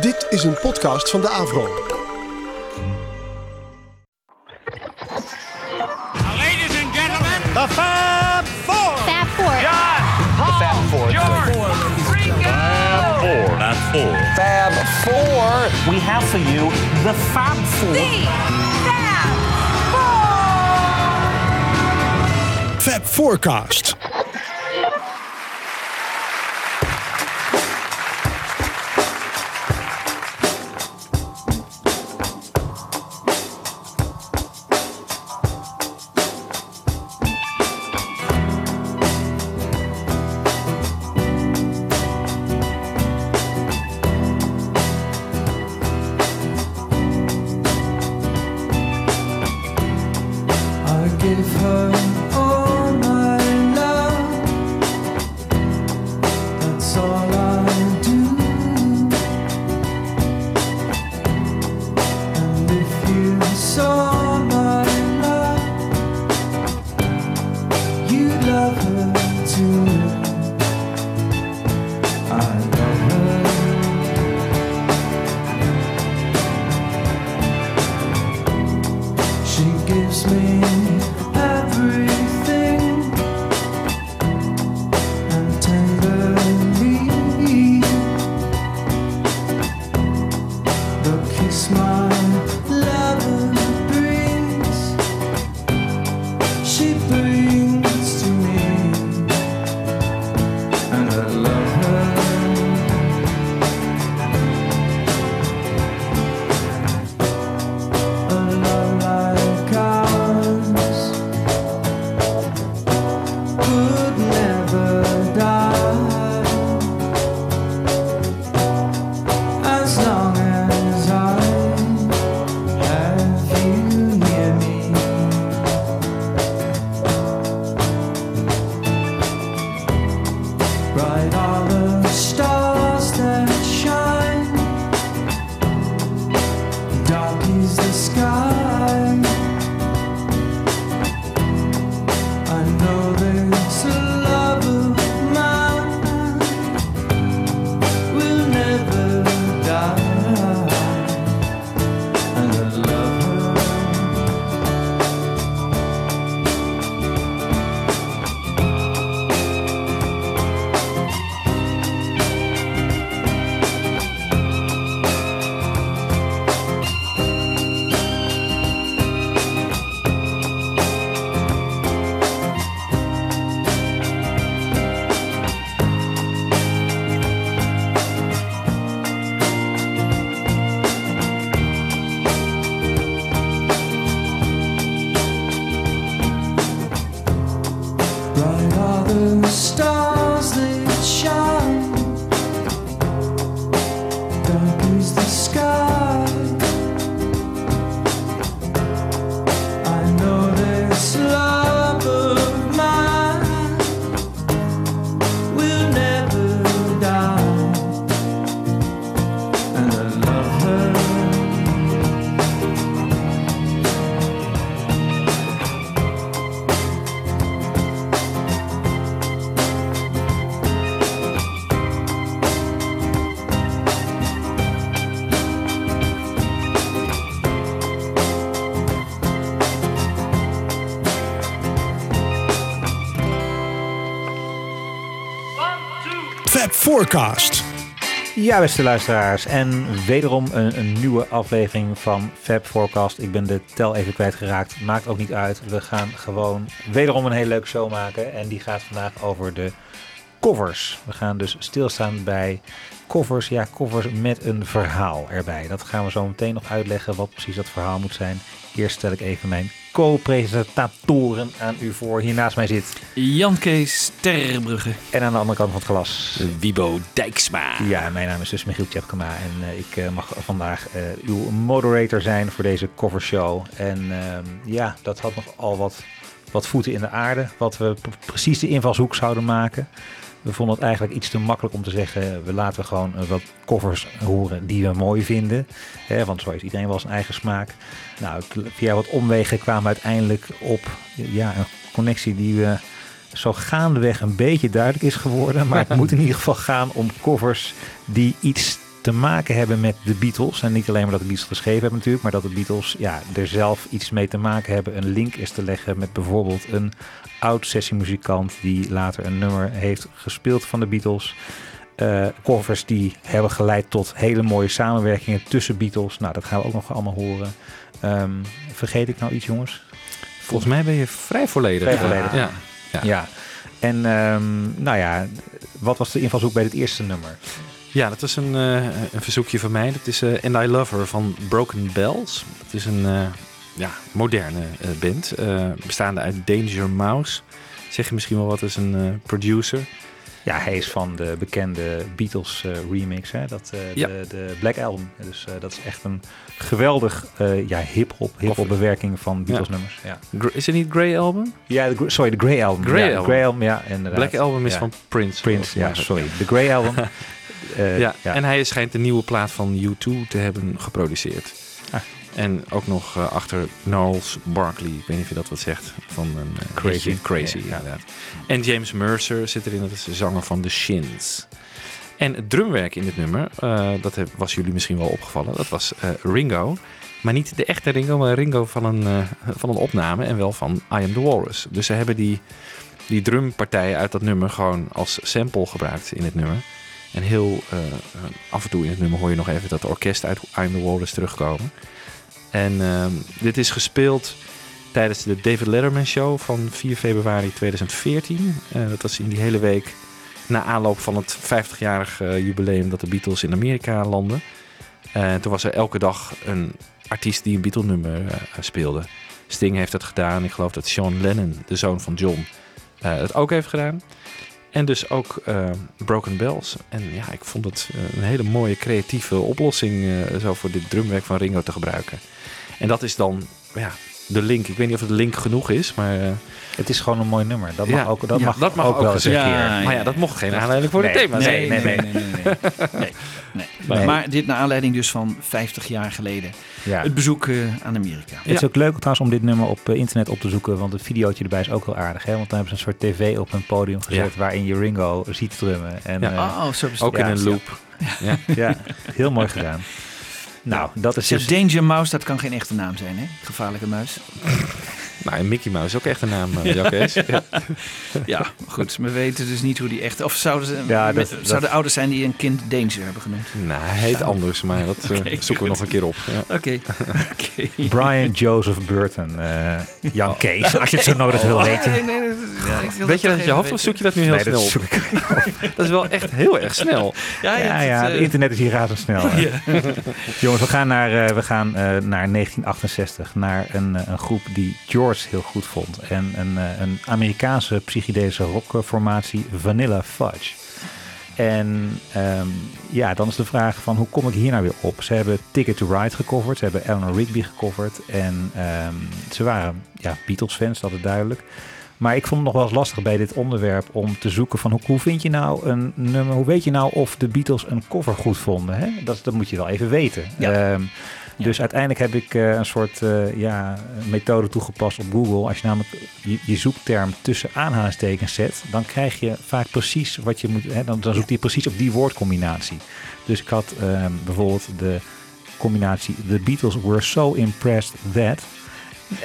Dit is een podcast van de Avro. Ladies and gentlemen, The Fab Four. Fab Four. John, Paul, Fab Four. George, Ringo. Four. Not four. Fab Four. We have for you the Fab Four. Fab Forecast. Forecast. Ja, beste luisteraars. En wederom een, een nieuwe aflevering van Fab Forecast. Ik ben de tel even kwijtgeraakt. Maakt ook niet uit. We gaan gewoon wederom een hele leuke show maken. En die gaat vandaag over de covers. We gaan dus stilstaan bij covers. Ja, covers met een verhaal erbij. Dat gaan we zo meteen nog uitleggen wat precies dat verhaal moet zijn. Eerst stel ik even mijn co-presentatoren aan u voor. Hier naast mij zit. Jan Kees Terbrugge. En aan de andere kant van het glas. Wibo Dijksma. Ja, mijn naam is dus Michiel Tjepkema en eh, ik eh, mag vandaag eh, uw moderator zijn voor deze covershow. En ehm, ja, dat had nog al wat, wat voeten in de aarde, wat we precies de invalshoek zouden maken. We vonden het eigenlijk iets te makkelijk om te zeggen, we laten gewoon eh, wat covers horen die we mooi vinden. Hè, want zo heeft iedereen wel zijn eigen smaak. Nou, via wat omwegen kwamen we uiteindelijk op ja, een connectie die we zo gaandeweg een beetje duidelijk is geworden. Maar het moet in ieder geval gaan om covers die iets te maken hebben met de Beatles. En niet alleen maar dat de Beatles geschreven hebben natuurlijk, maar dat de Beatles ja, er zelf iets mee te maken hebben. Een link is te leggen met bijvoorbeeld een oud sessiemuzikant die later een nummer heeft gespeeld van de Beatles. Eh, covers die hebben geleid tot hele mooie samenwerkingen tussen Beatles. Nou, dat gaan we ook nog allemaal horen. Ehm, vergeet ik nou iets, jongens? Volgens mij ben je vrij volledig. Vrij volledig. Ja. Ja. Ja. En ehm, nou ja, wat was de invalshoek bij dit eerste nummer? Ja, dat is een, eh, een verzoekje van mij. Dat is eh, And I Love Her van Broken Bells. Het is een eh, ja, moderne eh, band, eh, bestaande uit Danger Mouse. Zeg je misschien wel wat, is een eh, producer. Ja, hij is van de bekende Beatles remix, hè? Dat, Ja. de, de Black Album. Dus dat is echt een geweldig ja, hip-hop hip bewerking van Beatles nummers. Ja, is het niet Grey Album? ja de, sorry, de Grey Album. Grey ja, Album. Grey Album, ja, inderdaad. Black Album is van Prince. Prince, ja, sorry. De Grey Album. Ja, en hij schijnt de nieuwe plaat van U2 te hebben geproduceerd. En ook nog eh, achter Gnarls Barkley, ik weet niet of je dat wat zegt, van een eh, Crazy. Crazy, Ja, inderdaad. En James Mercer zit erin, dat is de zanger van The Shins. En het drumwerk in dit nummer, eh, dat heb- was jullie misschien wel opgevallen, dat was Ringo. Maar niet de echte Ringo, maar Ringo van een, van een opname en wel van I Am The Walrus. Dus ze hebben die, die drumpartijen uit dat nummer gewoon als sample gebruikt in het nummer. En heel af en toe in het nummer hoor je nog even dat de orkest uit I'm the Walrus terugkomen. En ehm, dit is gespeeld tijdens de David Letterman Show van 4 februari 2014. Eh, dat was in die hele week na aanloop van het 50-jarig eh, jubileum dat de Beatles in Amerika landden. En toen was er elke dag een artiest die een Beatle-nummer eh, speelde. Sting heeft dat gedaan. Ik geloof dat Sean Lennon, de zoon van John, eh, het ook heeft gedaan. En dus ook eh, Broken Bells. En ja, ik vond het eh, een hele mooie creatieve oplossing eh, zo voor dit drumwerk van Ringo te gebruiken. En dat is dan ja, de link. Ik weet niet of het link genoeg is, maar... Eh, het is gewoon een mooi nummer. Dat mag ook, dat mag ook, wel eens een keer. Maar ja, dat mocht geen aanleiding voor nee, thema zijn. Nee, nee, nee. nee. Maar dit naar aanleiding dus van 50 jaar geleden. Het bezoek eh, aan Amerika. Het is ook leuk trouwens om dit nummer op eh, internet op te zoeken. Want het videootje erbij is ook heel aardig. Hè? Want dan hebben ze een soort tv op een podium gezet waarin je Ringo ziet drummen. En, ja. Oh, ook in een loop. Ja. heel mooi gedaan. Nou, dat is dus... Danger Mouse, dat kan geen echte naam zijn, hè? Gevaarlijke muis. Nou, en Mickey Mouse is ook echt een naam, uh, Jacques. Ja. Ja, goed. We weten dus niet hoe die echt... Of zouden, ze, Ja, met- dat- dat- zouden ouders zijn die een kind Danger hebben genoemd? Nou, hij heet anders, maar dat eh, zoeken we nog een keer op. Ja. Oké. Oké. Brian Joseph Burton, eh Jan Kees, als je het zo nodig wil weten. Nee, nee, nee, ja, Weet je dat uit je hoofd of zoek je dat nu heel Nee, snel dat op? zoek ik. Dat is wel echt heel erg snel. Ja, Ja, het, ja, eh, het internet is hier razendsnel. Jongens, we gaan naar, eh, we gaan, eh, naar 1968, naar een, een groep die George heel goed vond. En een, eh, een Amerikaanse psychedelische rockformatie, Vanilla Fudge. En ehm, ja, dan is de vraag van hoe kom ik hier nou weer op? Ze hebben Ticket to Ride gecoverd, ze hebben Eleanor Rigby gecoverd. En ehm, ze waren ja, Beatles-fans, dat is duidelijk. Maar ik vond het nog wel eens lastig bij dit onderwerp om te zoeken van hoe, hoe vind je nou een nummer, hoe weet je nou of de Beatles een cover goed vonden? Hè? Dat, dat moet je wel even weten. Ja. Ehm, Dus uiteindelijk heb ik eh, een soort eh, ja, methode toegepast op Google. Als je namelijk je, je zoekterm tussen aanhalingstekens zet, dan krijg je vaak precies wat je moet. Hè, dan, dan zoekt hij precies op die woordcombinatie. Dus ik had ehm, bijvoorbeeld de combinatie The Beatles were so impressed that.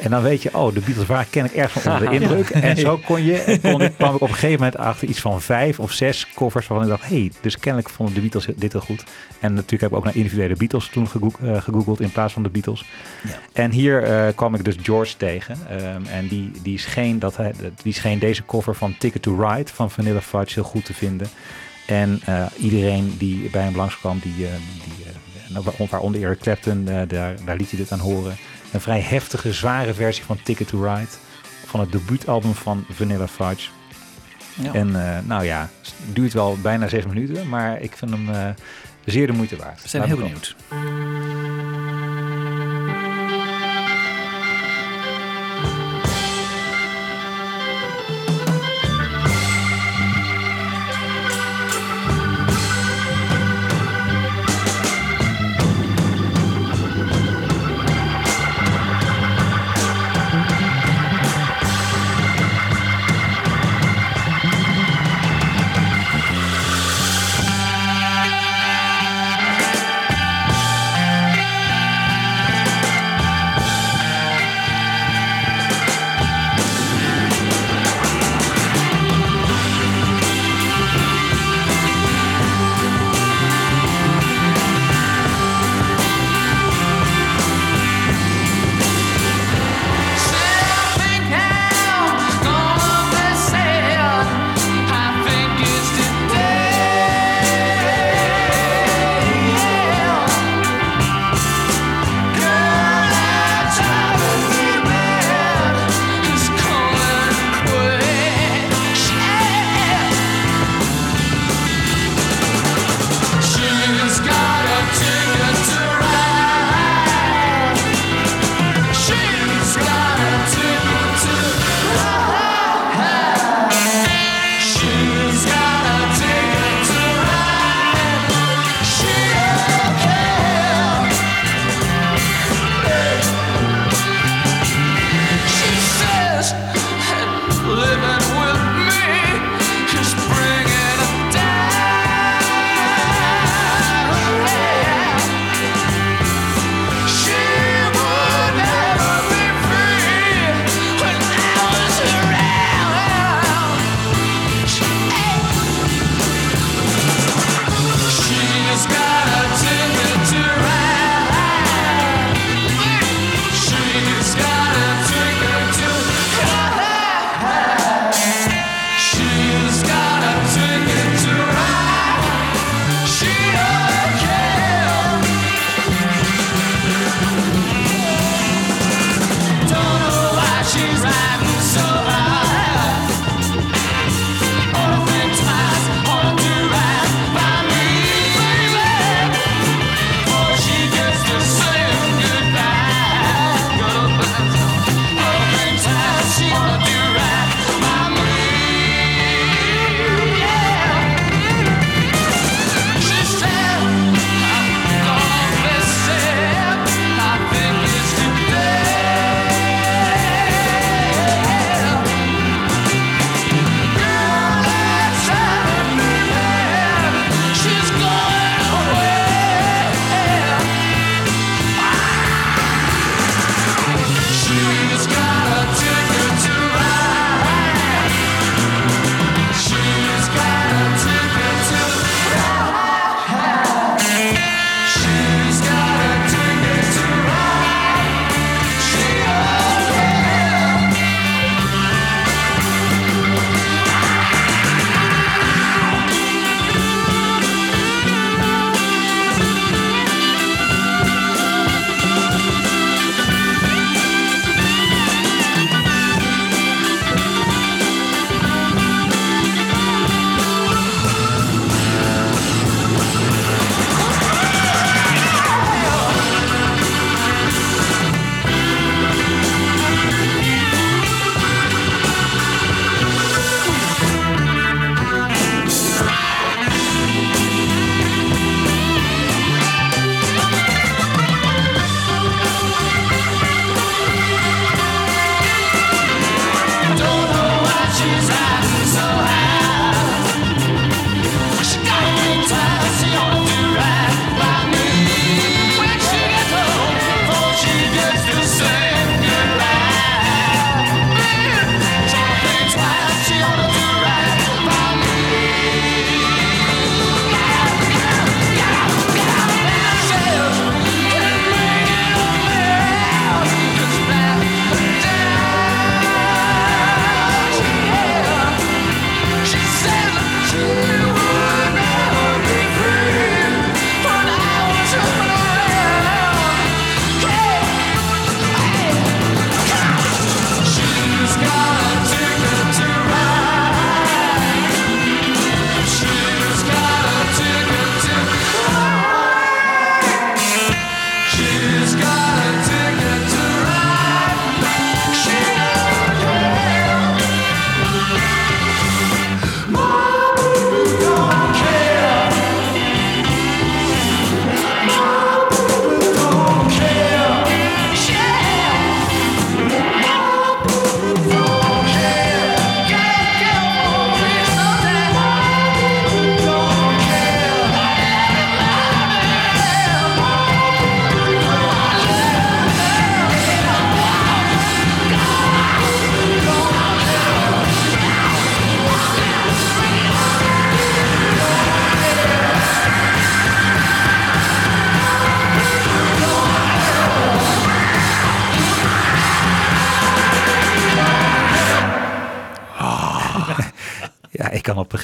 En dan weet je, oh, de Beatles waren ken ik erg van onder de indruk. En zo kon je, en kon, ik- kwam ik op een gegeven moment achter iets van vijf of zes covers waarvan ik dacht, hé, hey, dus kennelijk vonden de Beatles dit heel goed. En natuurlijk heb ik ook naar individuele Beatles toen eh, gegoogeld in plaats van de Beatles. Ja. En hier eh, kwam ik dus George tegen. Ehm, en die, die, scheen dat hij, die scheen deze cover van Ticket to Ride van Vanilla Fudge heel goed te vinden. En eh, iedereen die bij hem langskwam, die, die, waar- waaronder Eric Clapton, daar, daar liet hij dit aan horen. Een vrij heftige, zware versie van Ticket to Ride. Van het debuutalbum van Vanilla Fudge. Ja. En eh, nou ja, het duurt wel bijna zes minuten, maar ik vind hem eh, zeer de moeite waard. We zijn Laat heel benieuwd.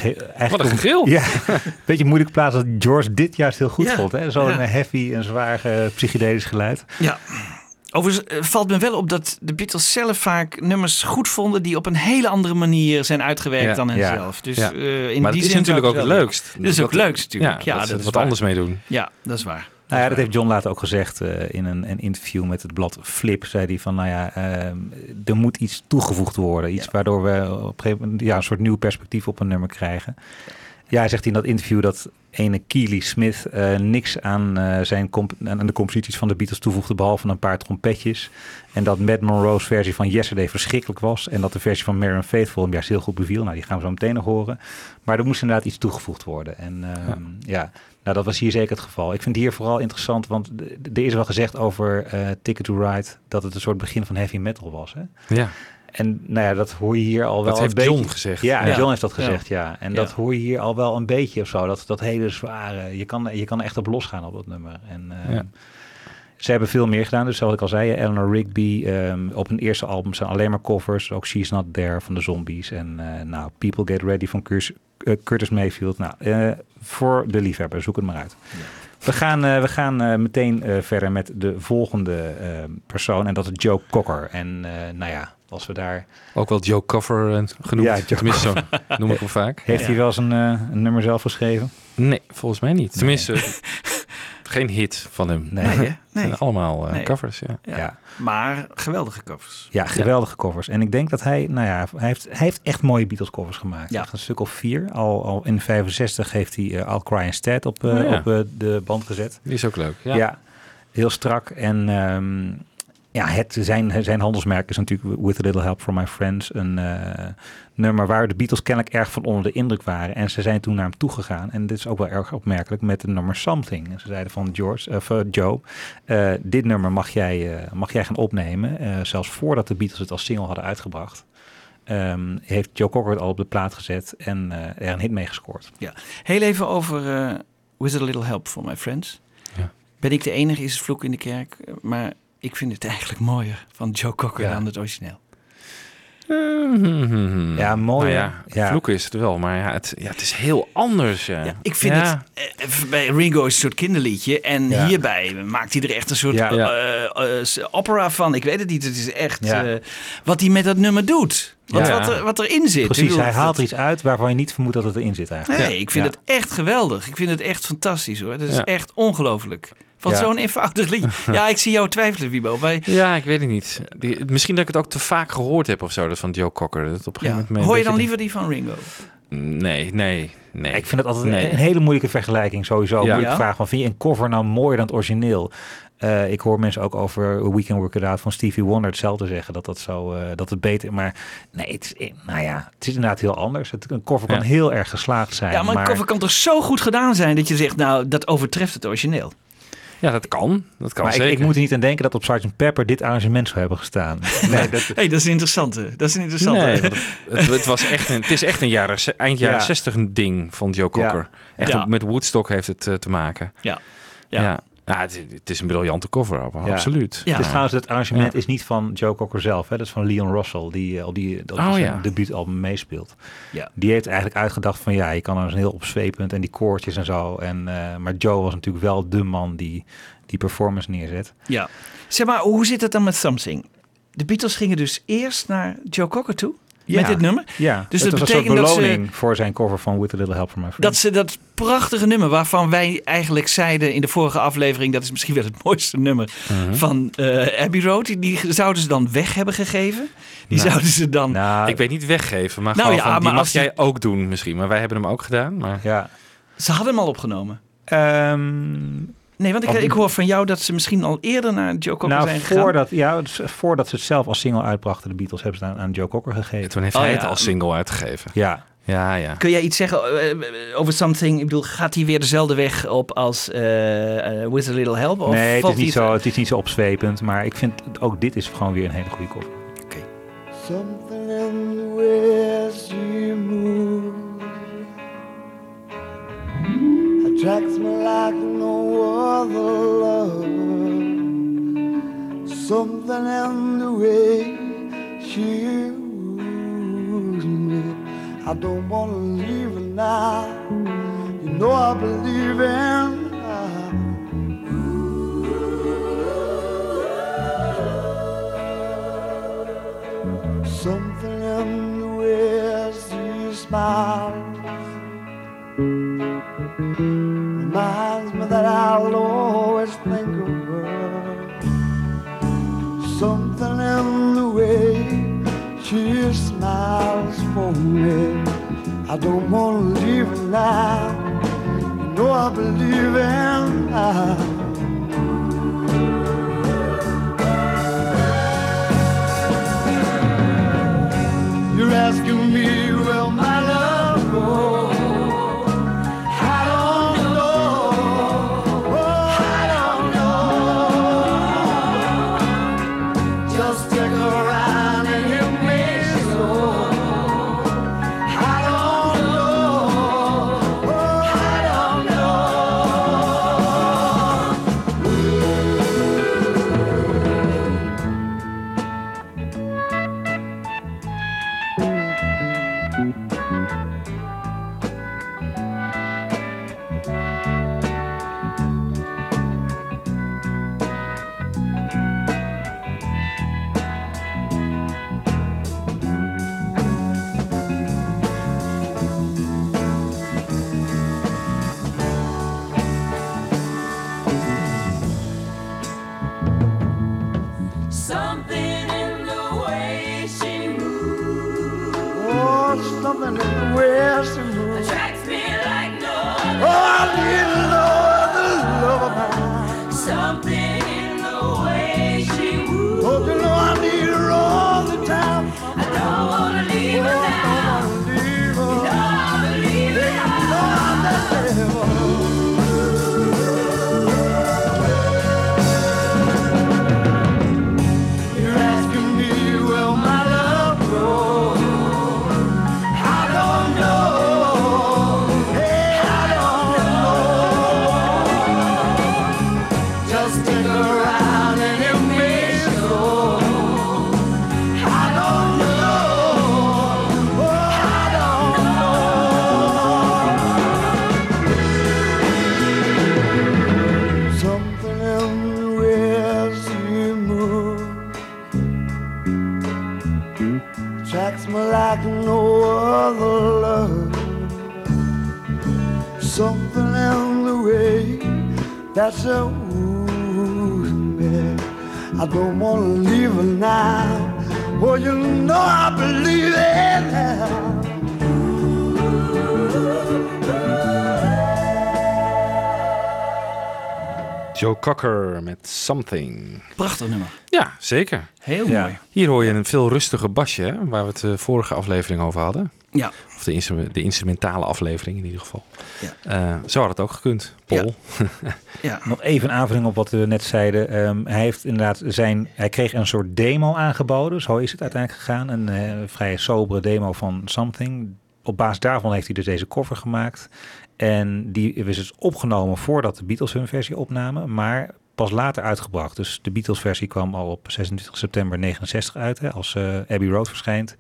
Gegeven Wat eigenlijk een gegil. Ja, een beetje moeilijk plaatsen dat George dit juist heel goed Ja. vond. Hè? Zo'n Ja. heavy en zwaar eh, psychedelisch geluid. Ja. Overigens eh, valt me wel op dat de Beatles zelf vaak nummers goed vonden die op een hele andere manier zijn uitgewerkt Ja. dan hen Ja. zelf. Dus Ja. eh, in Maar die het is zin natuurlijk ook het leukst. Dit is ook Dat- het leukst natuurlijk. Ja, Ja, dat, dat is wat waar. anders mee doen. Ja, dat is waar. Nou ja, dat heeft John later ook gezegd eh, in een, een interview met het blad Flip. Zei hij van, nou ja, ehm, er moet iets toegevoegd worden. Iets waardoor we op een gegeven moment ja, een soort nieuw perspectief op een nummer krijgen. Ja, hij zegt in dat interview dat ene Keely Smith eh, niks aan, eh, zijn comp- aan de composities van de Beatles toevoegde, behalve een paar trompetjes. En dat Matt Monroe's versie van Yesterday verschrikkelijk was. En dat de versie van Marion Faithful hem juist heel goed beviel. Nou, die gaan we zo meteen nog horen. Maar er moest inderdaad iets toegevoegd worden. En ehm, ja. Nou dat was hier zeker het geval. Ik vind hier vooral interessant, want er is wel gezegd over eh, Ticket to Ride dat het een soort begin van heavy metal was. Hè? Ja, En nou ja, dat hoor je hier al wel dat heeft een beetje. John gezegd. Ja, Ja. John heeft dat gezegd, ja. En Ja. dat hoor je hier al wel een beetje of zo. Dat, dat hele zware, je kan, je kan echt op losgaan op dat nummer. En eh, Ja. ze hebben veel meer gedaan. Dus zoals ik al zei, Eleanor Rigby ehm, op hun eerste album zijn alleen maar covers. Ook She's Not There van de Zombies. En eh, nou, People Get Ready van Curtis, eh, Curtis Mayfield. Nou, eh, voor de liefhebber, zoek het maar uit. We gaan, eh, we gaan eh, meteen eh, verder met de volgende eh, persoon. En dat is Joe Cocker. En eh, nou ja, als we daar... Ook wel Joe Cover eh, genoemd. Ja, Joe Tenminste, zo noem ik hem vaak. Heeft Ja. hij wel eens een, eh, een nummer zelf geschreven? Nee, volgens mij niet. Tenminste, geen hit van hem. Nee. Nee, hè? Het nee. zijn allemaal eh, Nee. covers, ja. Ja. Ja. ja. Maar geweldige covers. geweldige covers. En ik denk dat hij, nou ja, hij heeft, hij heeft echt mooie Beatles covers gemaakt. Ja. Echt een stuk of vier. Al, al in 65 heeft hij eh I'll Cry Instead op, eh, Oh ja. op eh, de band gezet. Die is ook leuk. Ja. Ja, heel strak. En ehm, ja, het, zijn, zijn handelsmerk is natuurlijk With a Little Help from My Friends. Een eh, nummer waar de Beatles kennelijk erg van onder de indruk waren. En ze zijn toen naar hem toegegaan. En dit is ook wel erg opmerkelijk met het nummer Something. En ze zeiden van George, of, eh, Joe, eh, dit nummer mag jij, eh, mag jij gaan opnemen. Eh, zelfs voordat de Beatles het als single hadden uitgebracht. ehm, heeft Joe Cocker het al op de plaat gezet en eh, er een hit mee gescoord. Heel even over eh With a Little Help for My Friends. Ja. Ben ik de enige, is het vloek in de kerk. Maar ik vind het eigenlijk mooier van Joe Cocker Ja. dan het origineel. Mhm. Ja, mooi, Nou hè? ja, Ja. vloeken is het wel, maar ja, het, ja, het is heel anders. Ja, Ja, ik vind Ja. het... eh, bij Ringo is een soort kinderliedje. En Ja. hierbij maakt hij er echt een soort Ja. eh, eh, opera van. Ik weet het niet. Het is echt Ja. eh, wat hij met dat nummer doet. Wat, Ja. wat, er, wat erin zit. Precies, bedoel, hij haalt er iets uit waarvan je niet vermoedt dat het erin zit eigenlijk. Nee, ik vind Ja. het echt geweldig. Ik vind het echt fantastisch hoor. Dat is Ja. echt ongelooflijk. Van Ja. zo'n eenvoudig liedje. Ja, ik zie jou twijfelen, Wiebo. Wij, Ja, ik weet het niet. Die, misschien dat ik het ook te vaak gehoord heb of zo, dat van Joe Cocker. Dat op een ja. moment Hoor je dan liever die van Ringo? Nee, nee, nee. Ik vind het altijd Nee. een, hele moeilijke vergelijking sowieso. Ja. Moeilijke Ja? vraag van, vind je een cover nou mooier dan het origineel? Eh, ik hoor mensen ook over We Can Work It Out van Stevie Wonder hetzelfde zeggen. Dat, dat, zo, eh, dat het beter Maar nee, het is, nou ja, het is inderdaad heel anders. Het, een cover kan Ja. heel erg geslaagd zijn. Ja, maar een cover kan toch zo goed gedaan zijn dat je zegt, nou, dat overtreft het origineel. Ja, dat kan. Dat kan maar ik, zeker. ik moet er niet aan denken dat op Sgt. Pepper dit arrangement zou hebben gestaan. Nee, dat, hey, dat is een interessante. Dat is een interessante. Nee, het, het, het was echt een, het is echt een jaren, eind jaren Ja. 60 een ding van Joe Cocker. Echt Ja. met Woodstock heeft het eh, te maken. Ja. Ja. Ja. Ja, het, het is een briljante cover, Ja. absoluut. Ja. Dus trouwens, het arrangement Ja. is niet van Joe Cocker zelf. Hè? Dat is van Leon Russell, die eh, al die, dat Oh, zijn ja. debuutalbum meespeelt. Ja. Die heeft eigenlijk uitgedacht van ja, je kan er een heel opzweepend en die koortjes en zo. En, eh, maar Joe was natuurlijk wel de man die die performance neerzet. ja. Zeg maar, hoe zit het dan met Something? De Beatles gingen dus eerst naar Joe Cocker toe met Ja. dit nummer. Ja, Dus het dat was een soort betekent dat ze- beloning voor zijn cover van With a Little Help from My Friends. Dat ze dat prachtige nummer waarvan wij eigenlijk zeiden in de vorige aflevering, dat is misschien wel het mooiste nummer Mhm. van eh, Abbey Road, die, die zouden ze dan weg hebben gegeven. Die Nou, zouden ze dan. nou, Ik weet niet weggeven, maar Nou gewoon ja, van, die maar mag als die- jij ook doen misschien. Maar wij hebben hem ook gedaan. Maar... ja. Ze hadden hem al opgenomen. Ehm, Nee, want ik, Of- ik hoor van jou dat ze misschien al eerder naar Joe Cocker nou, zijn gegaan. voordat, ja, dus voordat ze het zelf als single uitbrachten, de Beatles, hebben ze het aan, aan Joe Cocker gegeven. Toen heeft Oh, hij ja. het als single uitgegeven. Ja, Ja, ja. Kun jij iets zeggen eh, eh, over Something? Ik bedoel, gaat hij weer dezelfde weg op als eh, With a Little Help? Of nee, het is, niet zo, het is niet zo opzwepend, maar ik vind ook dit is gewoon weer een hele goede cover. Something in the way she attracts me like no other love. Something in the way she moves me I don't wanna leave it now. You know I believe in love. Something in the way she smiles I'll always think of her. Something in the way she smiles for me. I don't wanna leave her now. You know I believe in love. You're asking that she woos me. I don't wanna leave her now. Well, you know I believe it now. Joe Cocker met Something. Prachtig nummer. Ja, zeker. Heel Ja. mooi. Hier hoor je een veel rustiger basje, hè, waar we het de vorige aflevering over hadden. Ja. Of de, de instrumentale aflevering in ieder geval. Ja. Eh, zo had het ook gekund, Paul. ja. Nog even een aanvulling op wat we net zeiden. Ehm, hij heeft inderdaad zijn, hij kreeg een soort demo aangeboden. Zo is het uiteindelijk gegaan. Een eh, vrij sobere demo van Something. Op basis daarvan heeft hij dus deze cover gemaakt. En die is dus opgenomen voordat de Beatles hun versie opnamen, maar pas later uitgebracht. Dus de Beatles versie kwam al op 26 september 69 uit, hè, als eh, Abbey Road verschijnt.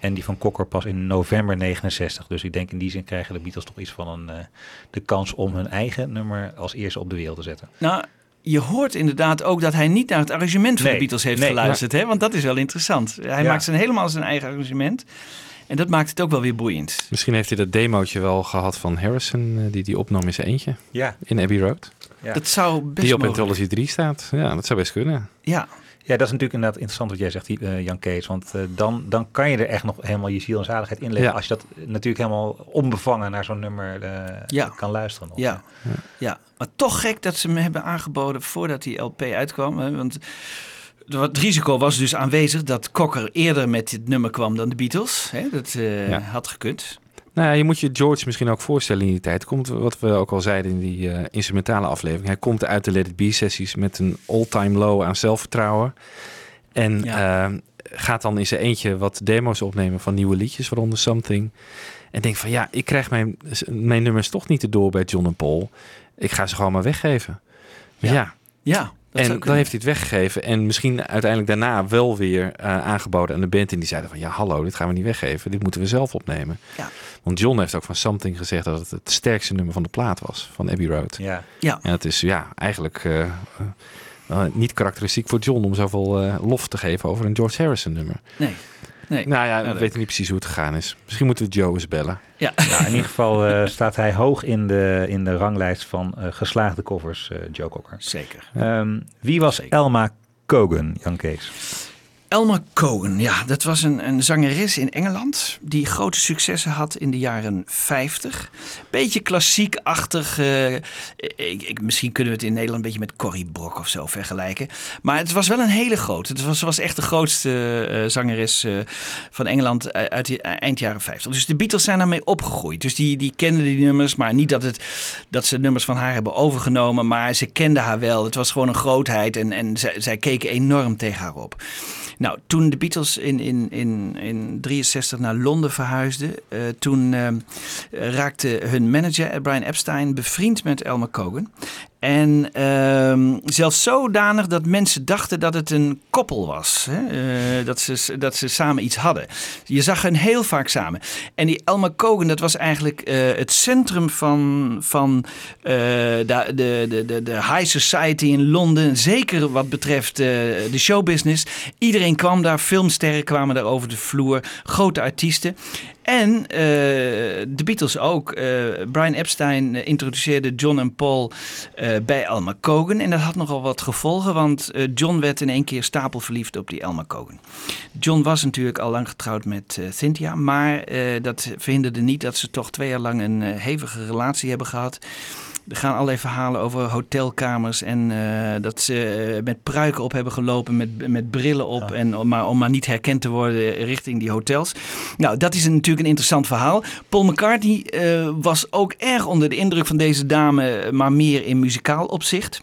En die van Cocker pas in november 69. Dus ik denk in die zin krijgen de Beatles toch iets van een, eh, de kans om hun eigen nummer als eerste op de wereld te zetten. Nou, je hoort inderdaad ook dat hij niet naar het arrangement van Nee, de Beatles heeft nee, geluisterd. Hè? Want dat is wel interessant. Hij Ja. maakt zijn, helemaal zijn eigen arrangement. En dat maakt het ook wel weer boeiend. Misschien heeft hij dat demootje wel gehad van Harrison, eh, die die opnam in zijn eentje Ja, in Abbey Road. Ja. Dat zou best die op Anthology 3 staat. Ja, dat zou best kunnen. Ja, ja, dat is natuurlijk inderdaad interessant wat jij zegt, eh, Jan Kees. Want eh, dan, dan kan je er echt nog helemaal je ziel en zaligheid in leggen. Ja. Als je dat natuurlijk helemaal onbevangen naar zo'n nummer eh, Ja. kan luisteren. nog. ja, ja. Maar toch gek dat ze hem hebben aangeboden voordat die LP uitkwam. Hè? Want het risico was dus aanwezig dat Cocker eerder met dit nummer kwam dan de Beatles. Hè? Dat eh, Ja. had gekund. Nou ja, je moet je George misschien ook voorstellen in die tijd. Komt, wat we ook al zeiden in die eh, instrumentale aflevering. Hij komt uit de Let It Be sessies met een all-time low aan zelfvertrouwen. En Ja. eh, gaat dan in zijn eentje wat demo's opnemen van nieuwe liedjes, waaronder Something. En denkt van ja, ik krijg mijn, mijn nummers toch niet erdoor bij John en Paul. Ik ga ze gewoon maar weggeven. Maar Ja. ja, en dan heeft hij het weggegeven. En misschien uiteindelijk daarna wel weer eh, aangeboden aan de band. En die zeiden van ja, hallo, dit gaan we niet weggeven. Dit moeten we zelf opnemen. Ja. Want John heeft ook van Something gezegd dat het het sterkste nummer van de plaat was. Van Abbey Road. Ja. Ja. En het is ja, eigenlijk eh, eh, niet karakteristiek voor John om zoveel eh, lof te geven over een George Harrison nummer. Nee. Nee. Nou ja, we leuk. weten niet precies hoe het gegaan is. Misschien moeten we Joe eens bellen. Ja. Nou, in ieder geval eh, staat hij hoog in de, in de ranglijst van eh, geslaagde covers, eh, Joe Cocker. Zeker. Ehm, wie was Zeker. Elma Cogan, Jan Kees? Elma Cohen, ja, dat was een, een zangeres in Engeland die grote successen had in de jaren 50. Beetje klassiek-achtig. eh, ik, misschien kunnen we het in Nederland een beetje met Corrie Brok of zo vergelijken. Maar het was wel een hele grote. Het was, was echt de grootste eh, zangeres eh, van Engeland uit, uit de eind jaren 50. Dus de Beatles zijn daarmee opgegroeid. Dus die, die kenden die nummers, maar niet dat, het, dat ze nummers van haar hebben overgenomen. Maar ze kenden haar wel. Het was gewoon een grootheid en, en zij, zij keken enorm tegen haar op. Nou, toen de Beatles in, in, in, in 63 naar Londen verhuisden, eh, toen eh, raakte hun manager eh, Brian Epstein bevriend met Elmer Cogan. En ehm, zelfs zodanig dat mensen dachten dat het een koppel was. Hè? Eh, dat, ze, dat ze samen iets hadden. Je zag hen heel vaak samen. En die Elmer Cogan, dat was eigenlijk eh, het centrum van, van eh, de, de, de, de, high society in Londen. Zeker wat betreft de showbusiness. Iedereen kwam daar, filmsterren kwamen daar over de vloer. Grote artiesten. En eh, de Beatles ook. Eh, Brian Epstein eh, introduceerde John en Paul bij Elma Cogan. En dat had nogal wat gevolgen, want John werd in één keer stapelverliefd op die Elma Cogan. John was natuurlijk al lang getrouwd met Cynthia, maar dat verhinderde niet dat ze toch twee jaar lang een hevige relatie hebben gehad. Er gaan allerlei verhalen over hotelkamers en eh, dat ze eh, met pruiken op hebben gelopen, met, met brillen op, en, om, maar, om maar niet herkend te worden richting die hotels. Nou, dat is een, natuurlijk een interessant verhaal. Paul McCartney eh, was ook erg onder de indruk van deze dame, maar meer in muzikaal opzicht.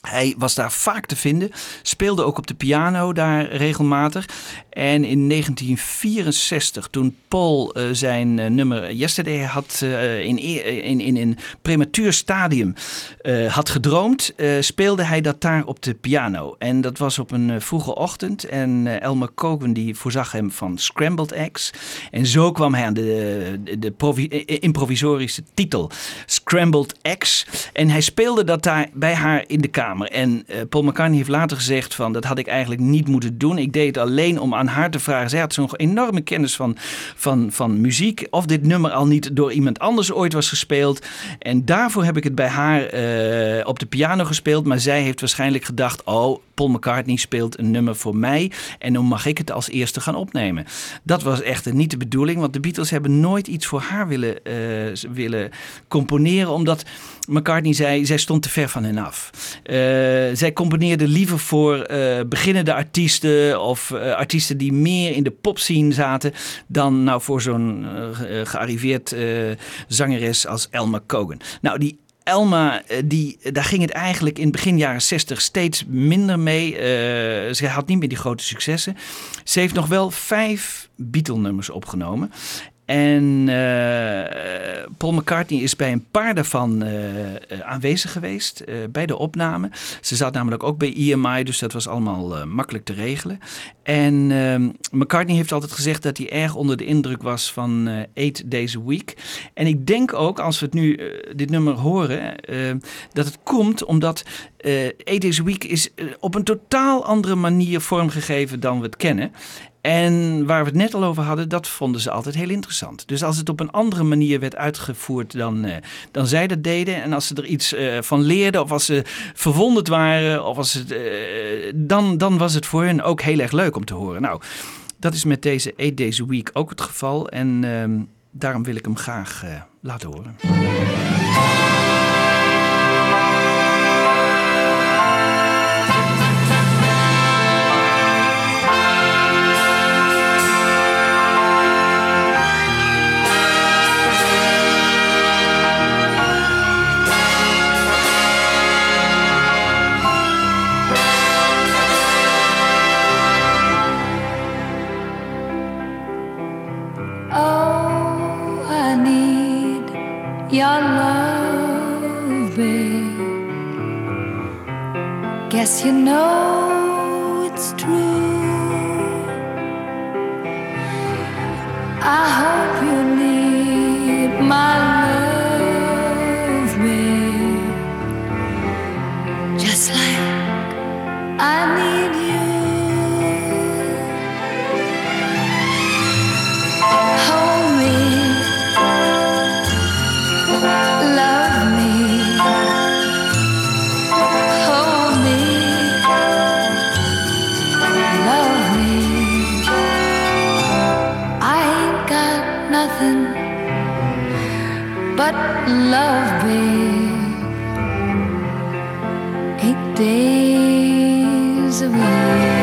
Hij was daar vaak te vinden, speelde ook op de piano daar regelmatig. En in 1964, toen Paul eh, zijn eh, nummer Yesterday had eh, in, e- in, in een prematuur stadium had gedroomd, speelde hij dat daar op de piano. En dat was op een vroege ochtend. En Elmer Cogan die voorzag hem van Scrambled Eggs. En zo kwam hij aan de, de, de provi- improvisorische titel Scrambled Eggs. En hij speelde dat daar bij haar in de kamer. En eh, Paul McCartney heeft later gezegd van dat had ik eigenlijk niet moeten doen. Ik deed het alleen om aan haar te vragen. Zij had zo'n enorme kennis van, van, van muziek. Of dit nummer al niet door iemand anders ooit was gespeeld. En daarvoor heb ik het bij haar eh, op de piano gespeeld. Maar zij heeft waarschijnlijk gedacht: oh, Paul McCartney speelt een nummer voor mij. En dan mag ik het als eerste gaan opnemen. Dat was echter niet de bedoeling. Want de Beatles hebben nooit iets voor haar willen, eh, willen componeren. Omdat McCartney zei: zij stond te ver van hen af. Zij componeerde liever voor eh, beginnende artiesten. Of eh, artiesten die meer in de popscene zaten. Dan nou voor zo'n eh, ge- gearriveerd eh, zangeres als Elma Cogan. Nou, die Elma, eh, die, daar ging het eigenlijk in begin jaren 60 steeds minder mee. Eh, ze had niet meer die grote successen. Ze heeft nog wel vijf Beatle-nummers opgenomen. En eh, Paul McCartney is bij een paar daarvan eh, eh, aanwezig geweest bij de opname. Ze zat namelijk ook bij EMI, dus dat was allemaal makkelijk te regelen. En ehm, McCartney heeft altijd gezegd dat hij erg onder de indruk was van Eight Days a Week. En ik denk ook, als we het nu, dit nummer horen, dat het komt omdat Eight Days a Week is op een totaal andere manier vormgegeven dan we het kennen. En waar we het net al over hadden, dat vonden ze altijd heel interessant. Dus als het op een andere manier werd uitgevoerd dan, eh, dan zij dat deden. En als ze er iets eh, van leerden, of als ze verwonderd waren, of als het, eh, dan, dan was het voor hen ook heel erg leuk om te horen. Nou, dat is met deze Eight Days Week ook het geval. En ehm, daarom wil ik hem graag laten horen. your love, babe. Guess you know it's true. I hope you need my love, babe. Just like I need you. But love, babe. Eight days a week.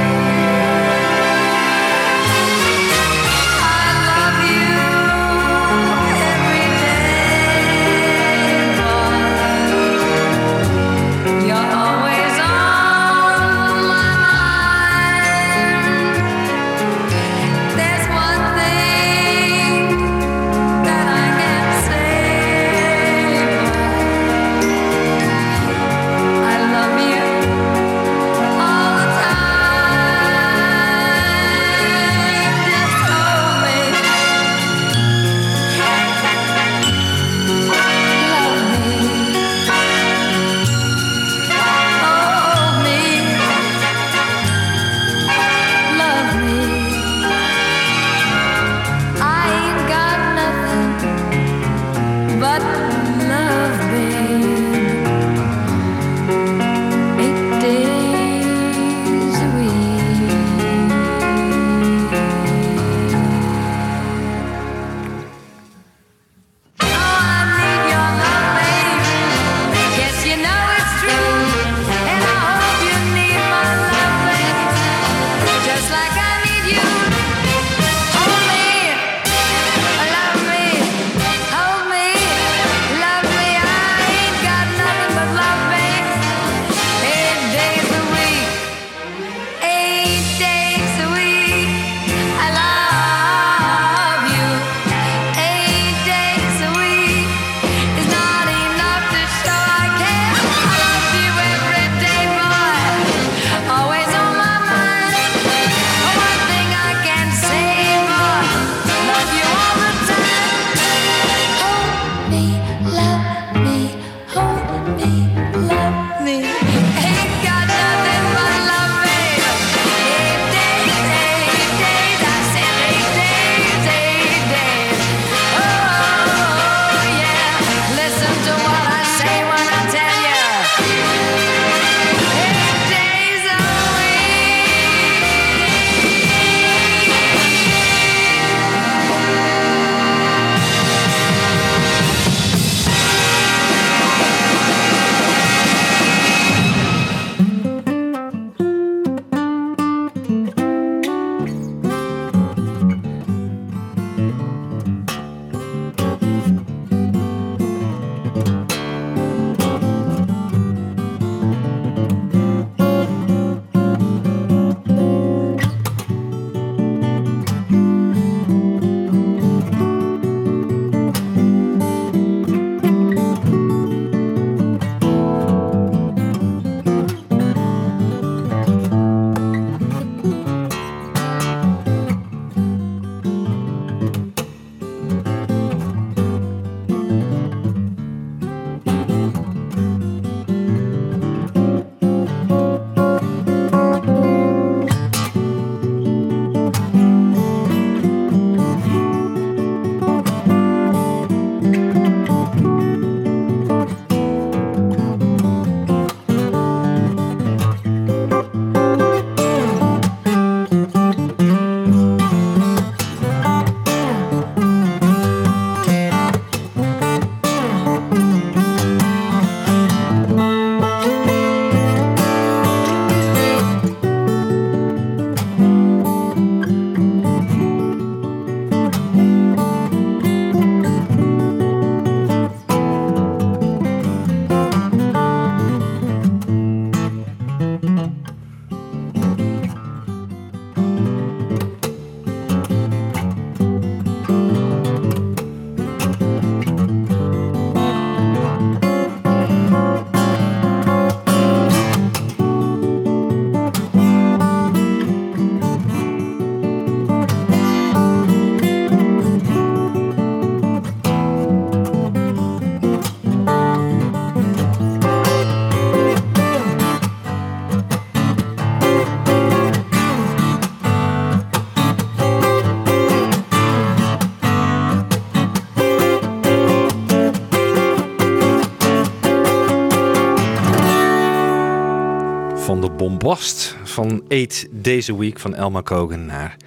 Bombast van Eight Days a Week van Elma Cogan naar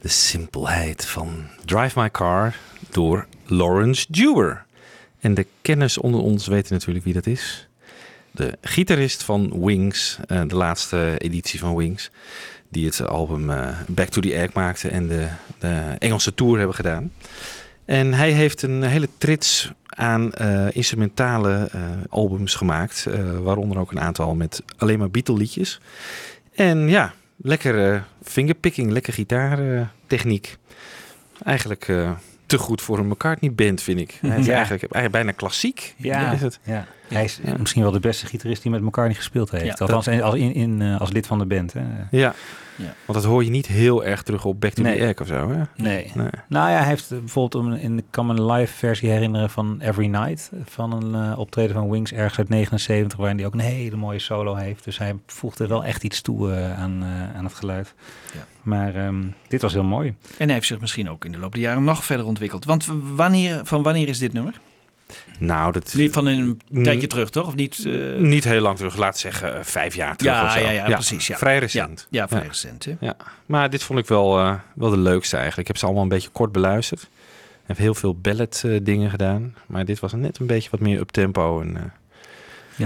de simpelheid van Drive My Car door Lawrence Dewar. En de kenners onder ons weten natuurlijk wie dat is. De gitarist van Wings, eh, de laatste editie van Wings, die het album eh, Back to the Egg maakte en de, de Engelse tour hebben gedaan. En hij heeft een hele trits aan eh, instrumentale eh, albums gemaakt. eh, waaronder ook een aantal met alleen maar Beatle liedjes. En ja, lekker eh, fingerpicking, lekker gitaartechniek. Eigenlijk te goed voor een McCartney band, vind ik. Hij is Ja. eigenlijk, eigenlijk bijna klassiek. Ja, is het. ja. Hij is Ja. misschien wel de beste gitarist die met McCartney gespeeld heeft. Ja, Althans, als, in, in, eh, als lid van de band. Hè. Ja. Ja. want dat hoor je niet heel erg terug op Back to Nee. the Egg of zo. Hè? Nee. Nee. Nou ja, hij heeft bijvoorbeeld, in, ik kan me een live versie herinneren van Every Night. Van een eh, optreden van Wings ergens uit 79, waarin hij ook een hele mooie solo heeft. Dus hij voegde wel echt iets toe eh, aan, eh, aan het geluid. Ja. Maar ehm, dit was heel mooi. En hij heeft zich misschien ook in de loop der jaren nog verder ontwikkeld. Want wanneer, van wanneer is dit nummer? Nou, dat Niet van een Mm. tijdje terug, toch? Of niet? eh, niet heel lang terug. Laat zeggen eh, vijf jaar terug Ja, of zo. ja, ja, precies, ja. Vrij ja, recent. ja, vrij Ja. recent. Hè? Ja, maar dit vond ik wel, eh, wel de leukste eigenlijk. Ik heb ze allemaal een beetje kort beluisterd. Ik heb heel veel ballad eh, dingen gedaan. Maar dit was net een beetje wat meer up tempo. En,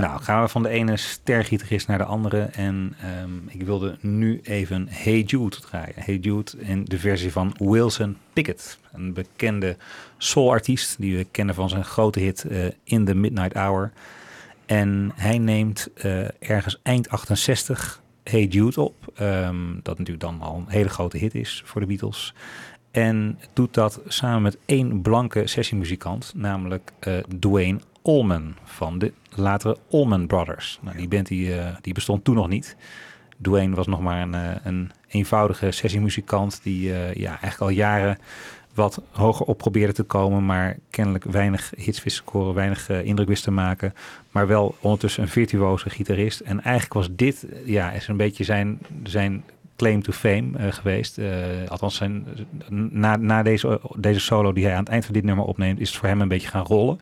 Nou, gaan we van de ene stergitarist naar de andere. En ehm, ik wilde nu even Hey Jude draaien. Hey Jude in de versie van Wilson Pickett. Een bekende soulartiest die we kennen van zijn grote hit eh, In the Midnight Hour. En hij neemt eh, ergens eind 68 Hey Jude op. Ehm, dat natuurlijk dan al een hele grote hit is voor de Beatles. En doet dat samen met één blanke sessiemuzikant, namelijk eh, Dwayne Allman van de latere Allman Brothers. Nou, die band die, eh, die bestond toen nog niet. Dwayne was nog maar een, eh, een eenvoudige sessiemuzikant die eh, ja, eigenlijk al jaren wat hoger op probeerde te komen, maar kennelijk weinig hits wist te scoren, weinig indruk wist te maken. Maar wel ondertussen een virtuoze gitarist. En eigenlijk was dit, ja, is een beetje zijn, zijn claim to fame geweest. Althans, zijn, na, na deze, deze solo die hij aan het eind van dit nummer opneemt, is het voor hem een beetje gaan rollen.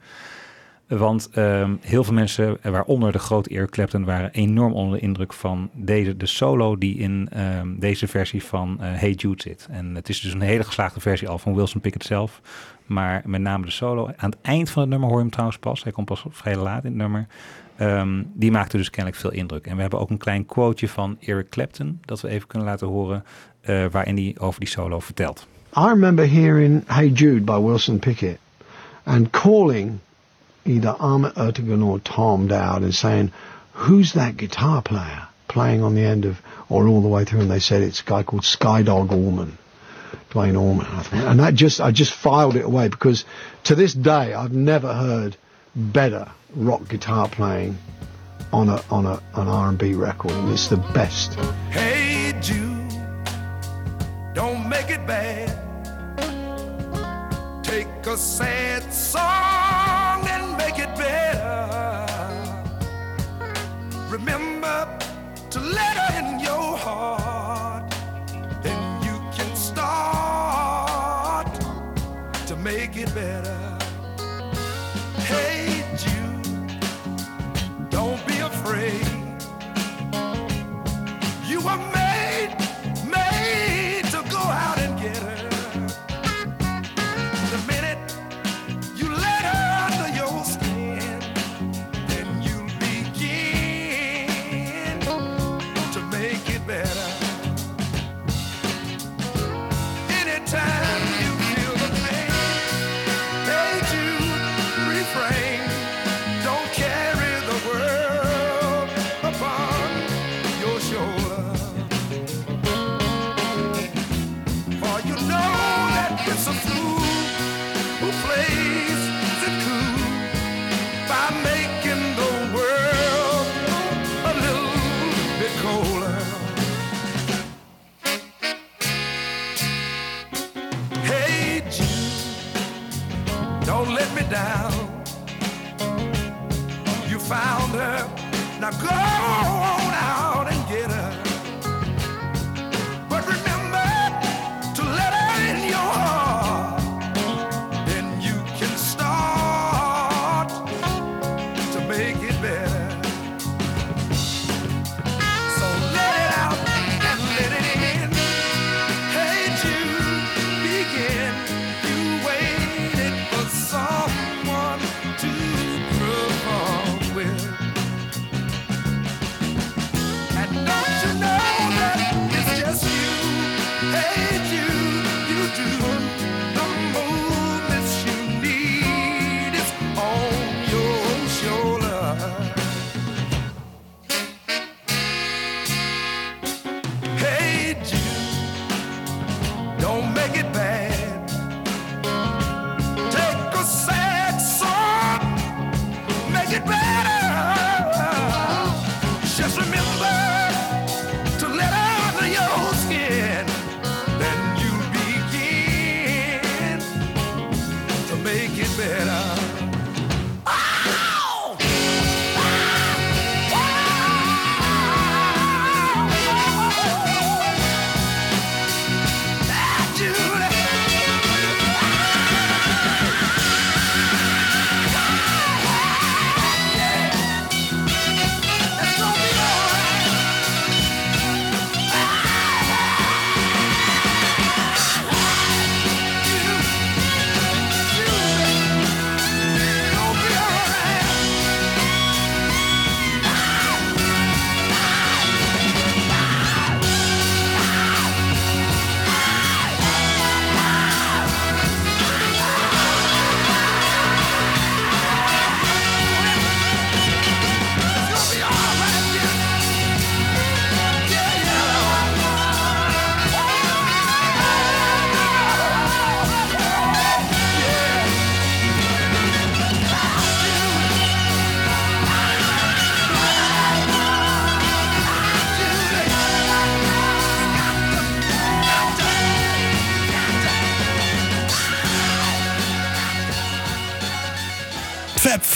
Want ehm, heel veel mensen, eh, waaronder de grote Eric Clapton, waren enorm onder de indruk van deze, de solo die in ehm, deze versie van eh, Hey Jude zit. En het is dus een hele geslaagde versie al van Wilson Pickett zelf. Maar met name de solo. Aan het eind van het nummer hoor je hem trouwens pas. Hij komt pas vrij laat in het nummer. Ehm, die maakte dus kennelijk veel indruk. En we hebben ook een klein quoteje van Eric Clapton. Dat we even kunnen laten horen. eh, waarin hij over die solo vertelt. I remember hearing Hey Jude by Wilson Pickett and calling either Ahmet Ertegun or Tom Dowd and saying, Who's that guitar player playing on the end of, or all the way through? And they said it's a guy called Skydog Allman, Dwayne Allman. I thought- And that just, I just filed it away because to this day I've never heard better rock guitar playing on a on a an R&B record, and it's the best. Hey don't make it bad. Take a sad song now go don't make it bad.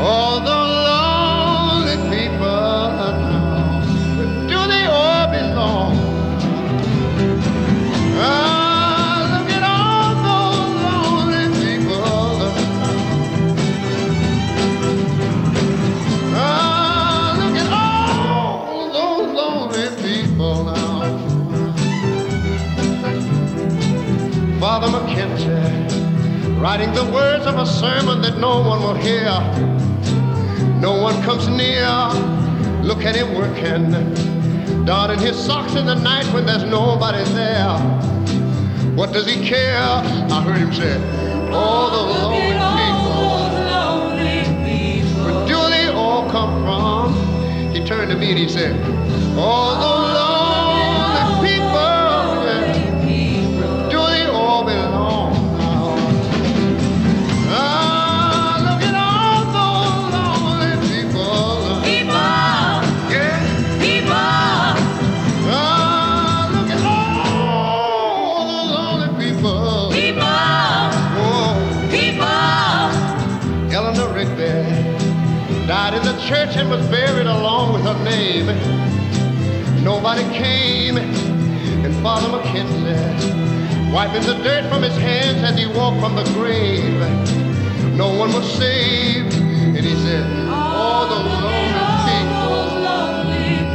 All the writing the words of a sermon that no one will hear. No one comes near. Look at him working, darting his socks in the night when there's nobody there. What does he care? I heard him say, all the lonely people. Where do they all come from? He turned to me and he said, all the was buried along with her name. Nobody came, and Father McKenzie, wiping the dirt from his hands as he walked from the grave. No one was saved, and he said, All the lonely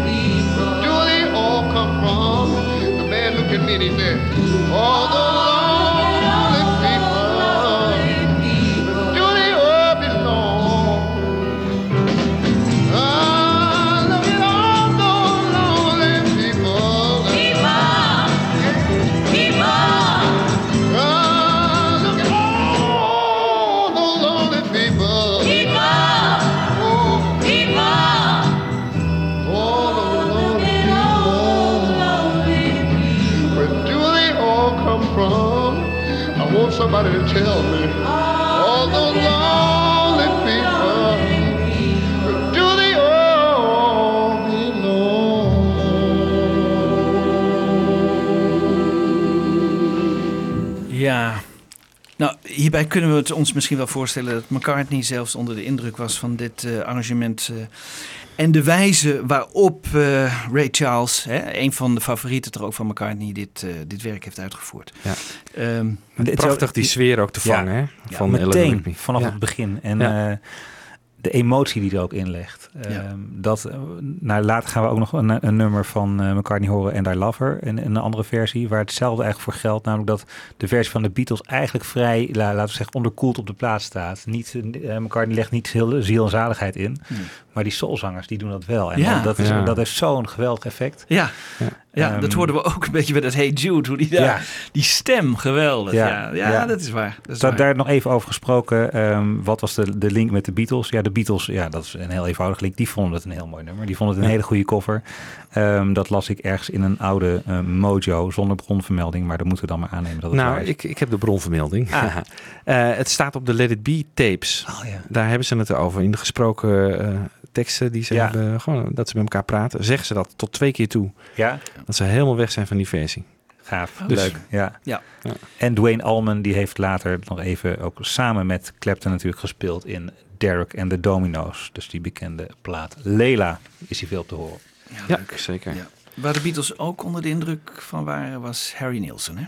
people. Do they all come from? The man looked at me and he said, All the lonely somebody. All lonely people. Do? Ja. Nou, hierbij kunnen we het ons misschien wel voorstellen dat McCartney zelfs onder de indruk was van dit eh, arrangement. eh, en de wijze waarop eh, Ray Charles, hè, een van de favorieten toch ook van McCartney, dit, eh, dit werk heeft uitgevoerd. Ja. Ehm, is Prachtig die sfeer ook te Ja. vangen, hè? Ja, Van Eleanor meteen, Rigby. vanaf Ja. het begin. En Ja. eh, de emotie die er ook in legt. Ja. Ehm, dat, eh, nou, later gaan we ook nog een, een nummer van eh, McCartney horen en I Love Her. En een andere versie waar hetzelfde eigenlijk voor geldt. Namelijk dat de versie van de Beatles eigenlijk vrij, la- laten we zeggen, onderkoeld op de plaats staat. Niet, eh, McCartney legt niet heel ziel en zaligheid in. Hmm. Maar die soulzangers, die doen dat wel. En Ja. dat, is, Ja. dat heeft zo'n geweldig effect. Ja, ja Ehm, dat hoorden we ook een beetje bij dat Hey Jude. Hoe die, daar, Ja. die stem, geweldig. Ja, Ja, ja, ja. dat is waar. Dat is Daar, waar. daar nog even over gesproken. ehm, wat was de, de link met de Beatles? Ja, de Beatles, ja, dat is een heel eenvoudig link. Die vonden het een heel mooi nummer. Die vonden het een hele goede cover. Ehm, dat las ik ergens in een oude eh, mojo zonder bronvermelding. Maar dat moeten we dan maar aannemen dat het waar Nou, is. ik, ik heb de bronvermelding. Ah. Eh, het staat op de Let It Be tapes. Oh, ja. Daar hebben ze het over. In de gesproken eh, teksten die ze Ja. hebben, gewoon dat ze met elkaar praten, zeggen ze dat tot twee keer toe. Ja, Dat ze helemaal weg zijn van die versie. gaaf. Dus- Leuk. Ja. Ja. Ja. En Dwayne Allman die heeft later nog even ook samen met Clapton natuurlijk gespeeld in Derek and the Dominoes. Dus die bekende plaat. Lela is hij veel op te horen. Ja, zeker. Ja. Waar de Beatles ook onder de indruk van waren, was Harry Nilsson. Hè?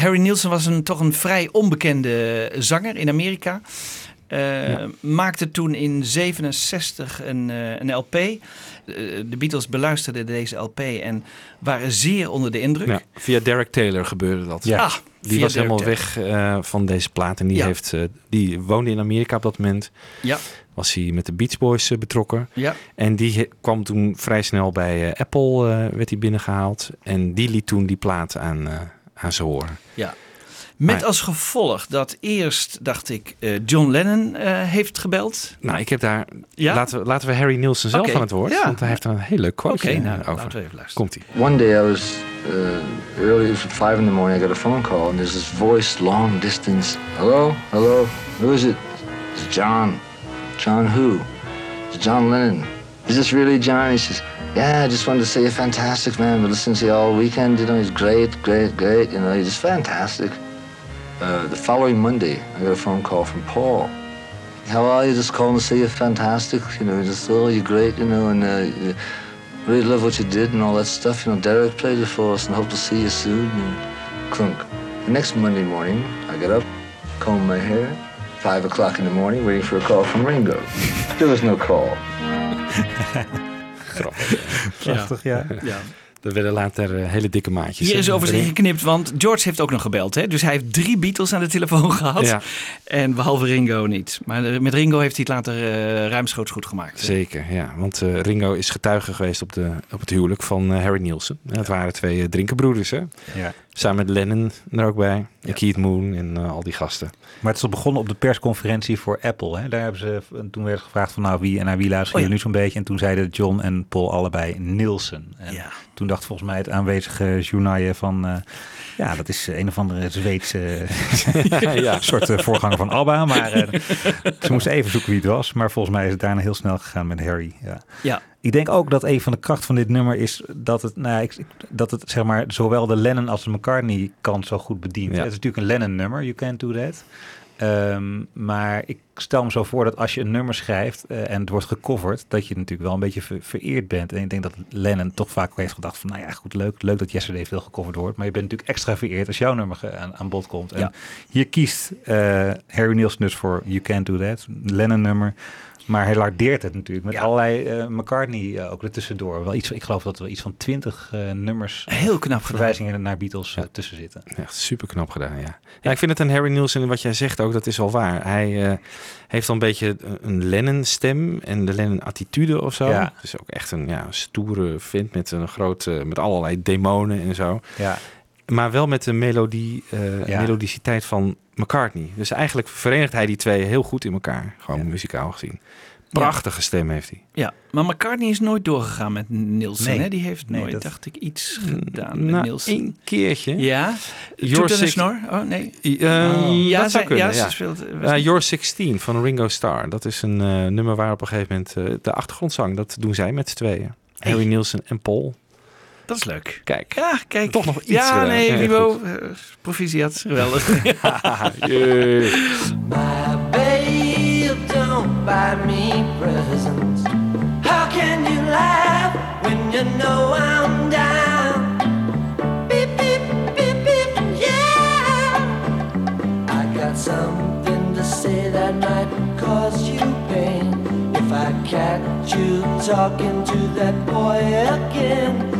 Harry Nilsson was een, toch een vrij onbekende zanger in Amerika. Eh, Maakte toen in 67 een, eh, een LP. Eh, de Beatles beluisterden deze LP en waren zeer onder de indruk. Ja, via Derek Taylor gebeurde dat. Ja. Ah, Die via was Derek helemaal Taylor. weg eh, van deze plaat. En die, Ja. heeft, die woonde in Amerika op dat moment. Ja, Was hij met de Beach Boys betrokken. ja. En die he- kwam toen vrij snel bij Apple, eh, werd hij binnengehaald. En die liet toen die plaat aan, eh, aan ze horen. Ja. Met Maar- als gevolg dat eerst, dacht ik, eh, John Lennon eh, heeft gebeld. Nou, ik heb daar... Ja? Laten, we, laten we Harry Nielsen zelf Oké, aan het woord. ja. Want hij heeft er een heel leuk Oké, quote nou, over. laten we even luisteren. Komt-ie. One day I was uh, early, it was at five in the morning. I got a phone call, and there's this voice, long distance. Hello, hello, who is it? It's John. John who? It's John Lennon. Is this really John? He says, Yeah, I just wanted to say you're fantastic, man. Been listening to you all weekend. You know, he's great, great, great. You know, he's just fantastic. Uh, the following Monday, I got a phone call from Paul. How are you? Just calling to say you're fantastic. You know, just oh, you're great. You know, and uh, really love what you did and all that stuff. You know, Derek played it for us and hope to see you soon. And clunk. The next Monday morning, I get up, comb my hair, five o'clock in the morning, waiting for a call from Ringo. There was no call. Prachtig, ja. Ja. Er werden later eh, hele dikke maatjes. Hier is overigens geknipt, want George heeft ook nog gebeld. Hè? Dus hij heeft drie Beatles aan de telefoon gehad. Ja. En behalve Ringo niet. Maar eh, met Ringo heeft hij het later eh, ruimschoots goed gemaakt. hè? Zeker, ja. Want eh, Ringo is getuige geweest op, de, op het huwelijk van eh, Harry Nielsen. En dat waren twee drinkenbroeders, hè? ja. Samen met Lennon er ook bij. En Keith Moon en al die gasten. Maar het is al begonnen op de persconferentie voor Apple. Hè? Daar hebben ze, en toen werd gevraagd van nou wie en naar wie luisteren Oh ja. nu zo'n beetje. En toen zeiden John en Paul allebei Nielsen. En Ja. Toen dacht volgens mij het aanwezige journaal van... eh, ja, dat is een of andere Zweedse ja. soort eh, voorganger van ABBA. Maar eh, ze moesten even zoeken wie het was. Maar volgens mij is het daarna heel snel gegaan met Harry. Ja. Ja. Ik denk ook dat een van de krachten van dit nummer is dat het, nou, ja, ik, ik- dat het zeg maar zowel de Lennon als de McCartney kant zo goed bedient. Ja. Het is natuurlijk een Lennon nummer, You Can't Do That. Ehm, maar ik stel me zo voor dat als je een nummer schrijft eh, en het wordt gecoverd, dat je natuurlijk wel een beetje ver- vereerd bent. En ik denk dat Lennon toch vaak heeft gedacht van, nou ja, goed, leuk, leuk dat Yesterday veel gecoverd wordt. Maar je bent natuurlijk extra vereerd als jouw nummer aan, aan bod komt. En Ja. hier kiest eh, Harry Nilsson dus voor You Can't Do That, Lennon nummer. Maar hij lardeert het natuurlijk met Ja. allerlei eh, McCartney eh, ook ertussendoor. Wel iets, ik geloof dat er iets van twintig eh, nummers, Heel knap gedaan. verwijzingen naar Beatles tussen zitten. Echt super knap gedaan, ja. Ja, ik vind het aan Harry Nielsen, wat jij zegt ook, dat is wel waar. Hij heeft al een beetje een- een Lennon-stem en de Lennon-attitude of zo. Ja. Het is ook echt een ja, stoere vent met een grote, met allerlei demonen en zo. Ja, Maar wel met de melodie, eh, Ja. melodiciteit van McCartney. Dus eigenlijk verenigt hij die twee heel goed in elkaar, gewoon muzikaal gezien. Prachtige stem heeft hij. Ja, maar McCartney is nooit doorgegaan met Nielsen. Nee. Hè? Die heeft Nee, nooit, dat- dacht ik, iets gedaan met Nou, Nielsen. één keertje. Ja, Your Six- snor? Oh, nee. Eh, ja, dat zou kunnen, ja, ja. ze speelt... Uh, You're 16 van Ringo Starr. Dat is een eh, nummer waar op een gegeven moment eh, de achtergrondzang, dat doen zij met z'n tweeën. Hey. Harry Nielsen en Paul. Dat is leuk. Kijk. Ja, kijk. Toch nog iets, Ja, nee, Wibo. eh, proficiat. Geweldig. Jee. My babe, don't buy me presents. How can you laugh when you know I'm down? Beep, beep, beep, beep, yeah. I got something to say that might cause you pain. If I catch you talking to that boy again,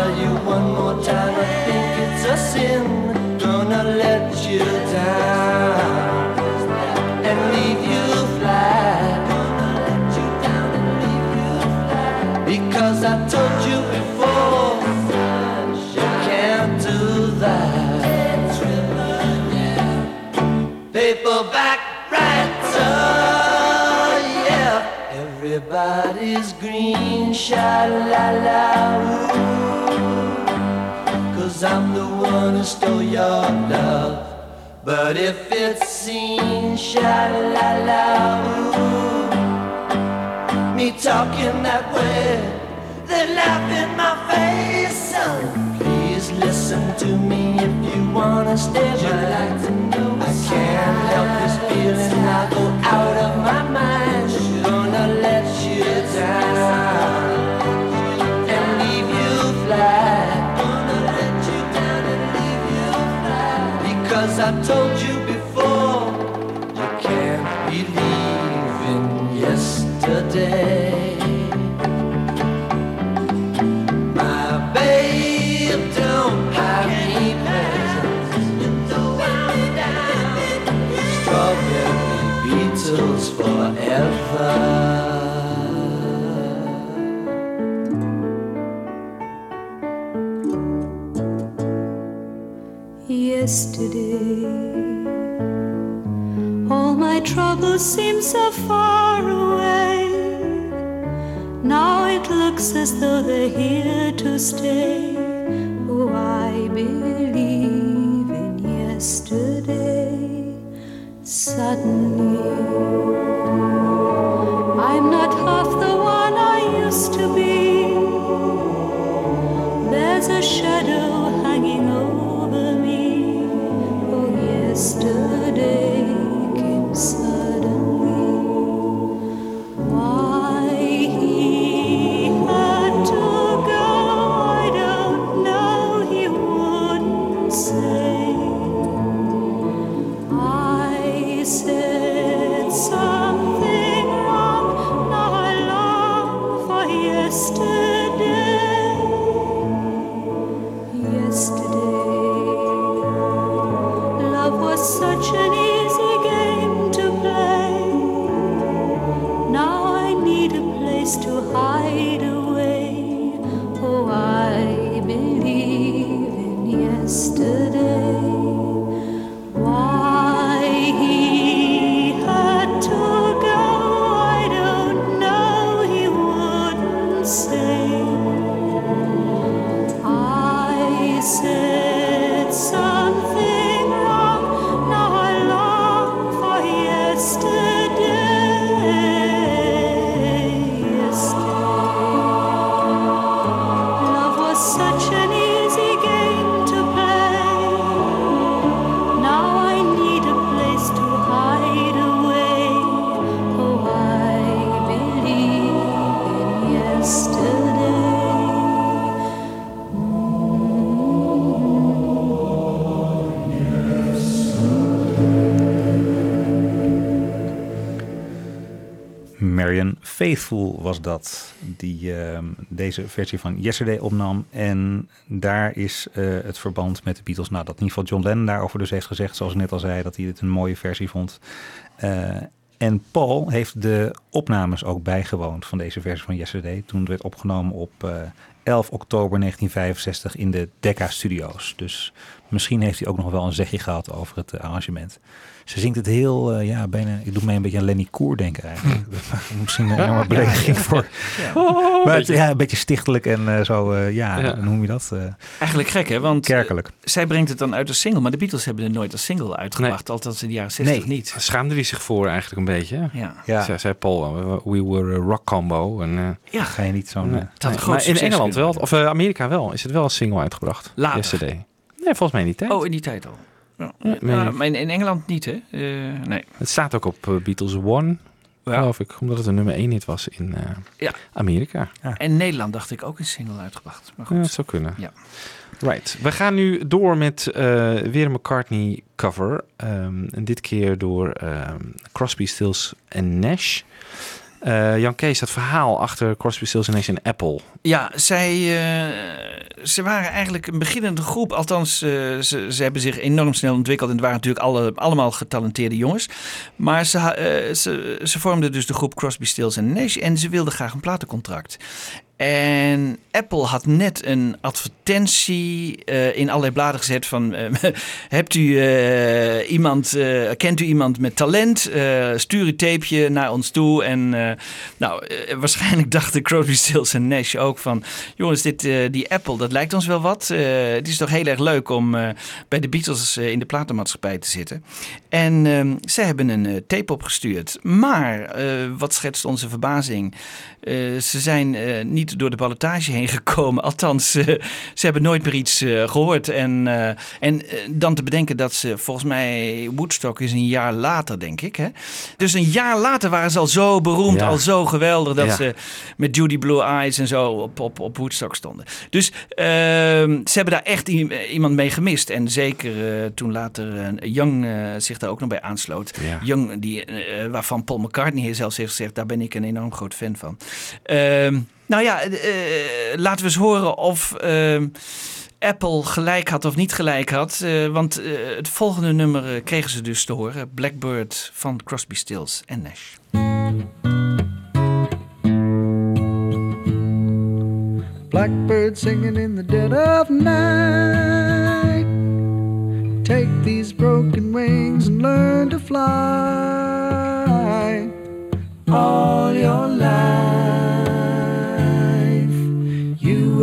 sha la la. Cause I'm the one who stole your love. But if it's seen, sha la la. Me talking that way, they laugh in my face. Son, please listen to me if you wanna stay mine. I can't help this feeling, I go out of my mind. My babe don't. Strawberry Beatles forever. Yesterday, all my troubles seem so far away. Now it looks as though they're here to stay. Oh, I believe in yesterday. Suddenly, to play. Now I need a place to hide away. Was dat, die ehm, deze versie van Yesterday opnam. En daar is eh, het verband met de Beatles. Nou, dat in ieder geval John Lennon daarover dus heeft gezegd, zoals ik net al zei, dat hij het een mooie versie vond. Eh, en Paul heeft de opnames ook bijgewoond van deze versie van Yesterday. Toen werd opgenomen op eh, 11 oktober 1965 in de Decca Studios. Dus misschien heeft hij ook nog wel een zegje gehad over het eh, arrangement. Ze zingt het heel, eh, ja, bijna, ik doe mij een beetje aan Lenny Koer denken eigenlijk. misschien een enorme belediging voor. Ja. Maar het, ja, een beetje stichtelijk en eh, zo, eh, ja, Ja. hoe noem je dat? Eh, Eigenlijk gek, hè? Want Kerkelijk. zij brengt het dan uit als single, maar de Beatles hebben het nooit als single uitgebracht. Althans in de jaren 60 niet. Schaamde hij zich voor eigenlijk een beetje? Ja. Ja. Zei, zei Paul, we were a rock combo. En, eh, Ja. Ga je niet zo'n... nee. eh, Nee, groot maar in Engeland wel, of eh, Amerika wel, is het wel als single uitgebracht. Later. Yesterday. Nee, volgens mij niet. Hè? Oh, in die tijd al. Ja. Nee, Ja, maar in, in Engeland niet, hè? Eh, nee. Het staat ook op eh, Beatles One, geloof ik, omdat het een nummer 1 hit was in eh, Ja. Amerika. En Nederland dacht ik ook een single uitgebracht. Maar goed. Ja, dat zou kunnen. Ja. Right. We gaan nu door met eh, weer een McCartney cover. Ehm, en dit keer door ehm, Crosby, Stills en Nash. Eh, Jan Kees, dat verhaal achter Crosby, Stills en Nash en Apple. Ja, zij, eh, ze waren eigenlijk een beginnende groep. Althans, eh, ze, ze hebben zich enorm snel ontwikkeld. En het waren natuurlijk alle, allemaal getalenteerde jongens. Maar ze, ze, ze vormden dus de groep Crosby, Stills en Nash. En ze wilden graag een platencontract. En Apple had net een advertentie eh, in allerlei bladen gezet van... eh, hebt u eh, iemand, kent u iemand met talent? Stuur uw tapeje naar ons toe. En nou, waarschijnlijk dachten Crosby, Stills en Nash ook van... jongens, dit, die Apple, dat lijkt ons wel wat. Het is toch heel erg leuk om bij de Beatles in de platenmaatschappij te zitten. En ehm, ze hebben een tape opgestuurd. Maar, wat schetst onze verbazing... Ze zijn eh, niet door de ballotage heen gekomen. Althans, eh, ze hebben nooit meer iets eh, gehoord. En, eh, en dan te bedenken dat ze, volgens mij, Woodstock is een jaar later, denk ik. Hè? Dus een jaar later waren ze al zo beroemd, Ja. al zo geweldig... dat Ja. ze met Judy Blue Eyes en zo op, op, op Woodstock stonden. Dus ehm, ze hebben daar echt iemand mee gemist. En zeker toen later Young zich daar ook nog bij aansloot. Ja. Young, die, waarvan Paul McCartney zelfs heeft gezegd... daar ben ik een enorm groot fan van. Ehm, nou ja, eh, laten we eens horen of ehm, Apple gelijk had of niet gelijk had. Eh, want het volgende nummer kregen ze dus te horen. Blackbird van Crosby, Stills en Nash. Blackbird singing in the dead of night. Take these broken wings and learn to fly. All your life,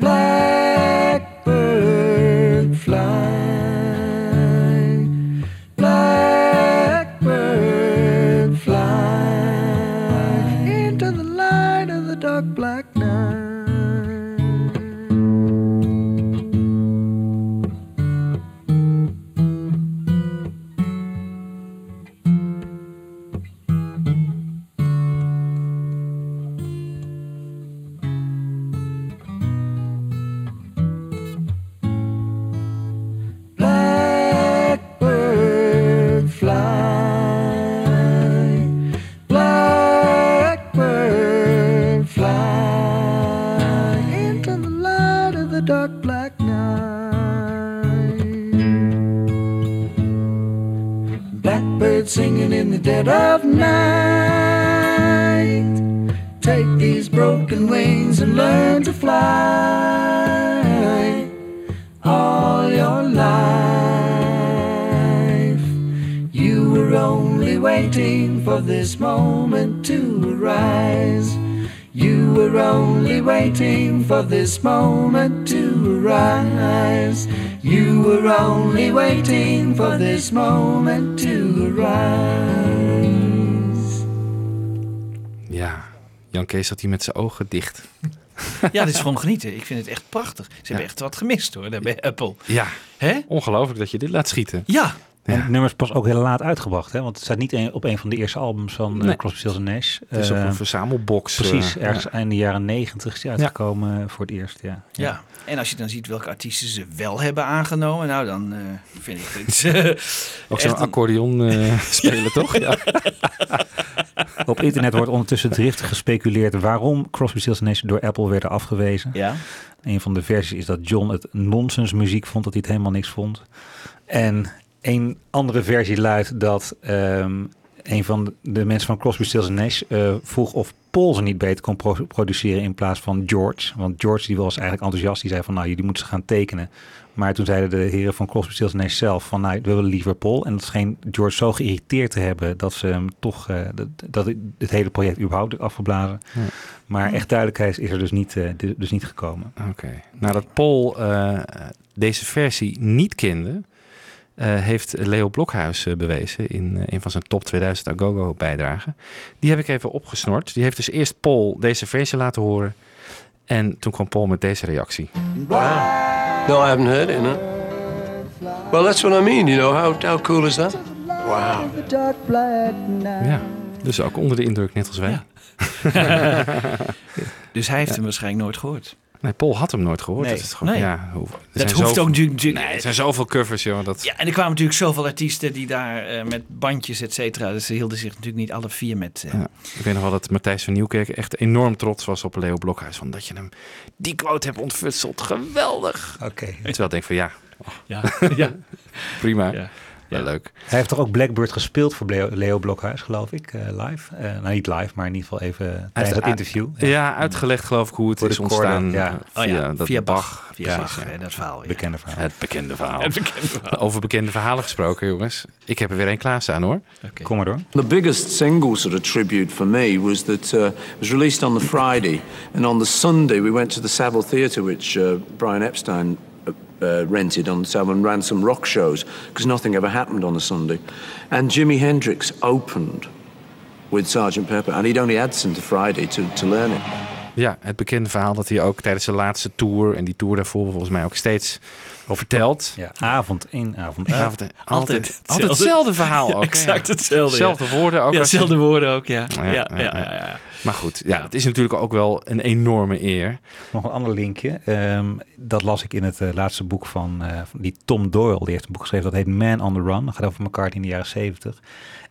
Blackbird waiting for this moment to arise. You were only waiting for this moment to arise. Ja, Jan Kees zat hier met zijn ogen dicht. Ja, dit is gewoon genieten. Ik vind het echt prachtig. Ze hebben echt wat gemist hoor, daar bij Apple. Ja, Hè? ongelooflijk dat je dit laat schieten. Ja, En het nummer is pas ook heel laat uitgebracht, hè? want het staat niet een- op een van de eerste albums van eh, Nee. Crosby, Stills Nash. Het is op Eh, een verzamelbox. Precies, eh, ergens ja. eind de jaren negentig is die uitgekomen voor het eerst. Ja. ja. En als je dan ziet welke artiesten ze wel hebben aangenomen, nou dan eh, vind ik het eh, Ook zo'n accordeon eh, spelen, toch? Ja. Op internet wordt ondertussen driftig gespeculeerd waarom Crosby, Stills Nash door Apple werden afgewezen. Ja. Een van de versies is dat John het nonsens muziek vond, dat hij het helemaal niks vond. En een andere versie luidt dat ehm, een van de mensen van Crosby, Stills Nash eh, vroeg of Paul ze niet beter kon pro- produceren in plaats van George. Want George die was eigenlijk enthousiast. Die zei van nou, jullie moeten ze gaan tekenen. Maar toen zeiden de heren van Crosby, Stills Nash zelf van nou, we willen liever Paul. En dat scheen George zo geïrriteerd te hebben dat ze hem toch, eh, dat, dat het hele project überhaupt afgeblazen. Ja. Maar echt duidelijkheid is er dus niet, eh, du- dus niet gekomen. Oké. Nadat Paul deze versie niet kende, heeft Leo Blokhuis eh, bewezen in eh, een van zijn top 2000 Agogo bijdragen. Die heb ik even opgesnort. Die heeft dus eerst Paul deze versie laten horen. En toen kwam Paul met deze reactie. No, I haven't heard it, no. Well, that's what I mean, you know. How, how cool is that? Wow. Ja, dus ook onder de indruk, net als wij. Dus hij heeft hem waarschijnlijk nooit gehoord. Nee, Paul had hem nooit gehoord. Nee. Dat, is gewoon, Nee. ja, hoe- Dat zijn hoeft zoveel- ook natuurlijk... Nee, er zijn zoveel covers, joh. Dat... Ja, en er kwamen natuurlijk zoveel artiesten die daar eh, met bandjes, et cetera. Dus ze hielden zich natuurlijk niet alle vier met... eh, Ja, ik weet nog wel dat Matthijs van Nieuwkerk echt enorm trots was op Leo Blokhuis. Van dat je hem die quote hebt ontfutseld. Geweldig. Oké. Terwijl ik denk van ja, Ja, ja. prima. Ja. Ja, leuk. Hij heeft toch ook Blackbird gespeeld voor Leo, Leo Blokhuis, geloof ik, eh, live. Eh, nou, niet live, maar in ieder geval even tijdens dat uit- interview. Ja. uitgelegd geloof ik hoe het is ontstaan. ja. eh, Oh Via, ja, dat via Bach. Bach. Via Bach, ja. dat verhaal. ja. Bekende verhaal. Het bekende verhaal. Het bekende verhaal. Over bekende verhalen gesproken, jongens. Ik heb er weer één klaarstaan hoor. Kom maar door. The biggest single sort of tribute for me was that uh, it was released on the Friday, and on the Sunday we went to the Savile Theatre, which uh, Brian Epstein uh, rented on and ran some rock shows because nothing ever happened on a Sunday. And Jimi Hendrix opened with Sgt. Pepper, and he'd only had the Friday to, to learn it. Ja, het bekende verhaal dat hij ook tijdens zijn laatste tour... en die tour daarvoor volgens mij ook steeds vertelt. Ja, avond in, avond uit. Avond, altijd, Altijd altijd, hetzelfde. hetzelfde verhaal ook. Exact hetzelfde, ja. Zelfde woorden ook. Ja, dezelfde woorden ook, ja. Ja, Ja, ja, ja, ja, ja. ja. Maar goed, ja, het is natuurlijk ook wel een enorme eer. Nog een ander linkje. Ehm, dat las ik in het eh, laatste boek van, eh, van die Tom Doyle. Die heeft een boek geschreven dat heet Man on the Run. Dat gaat over McCartney in de jaren 70.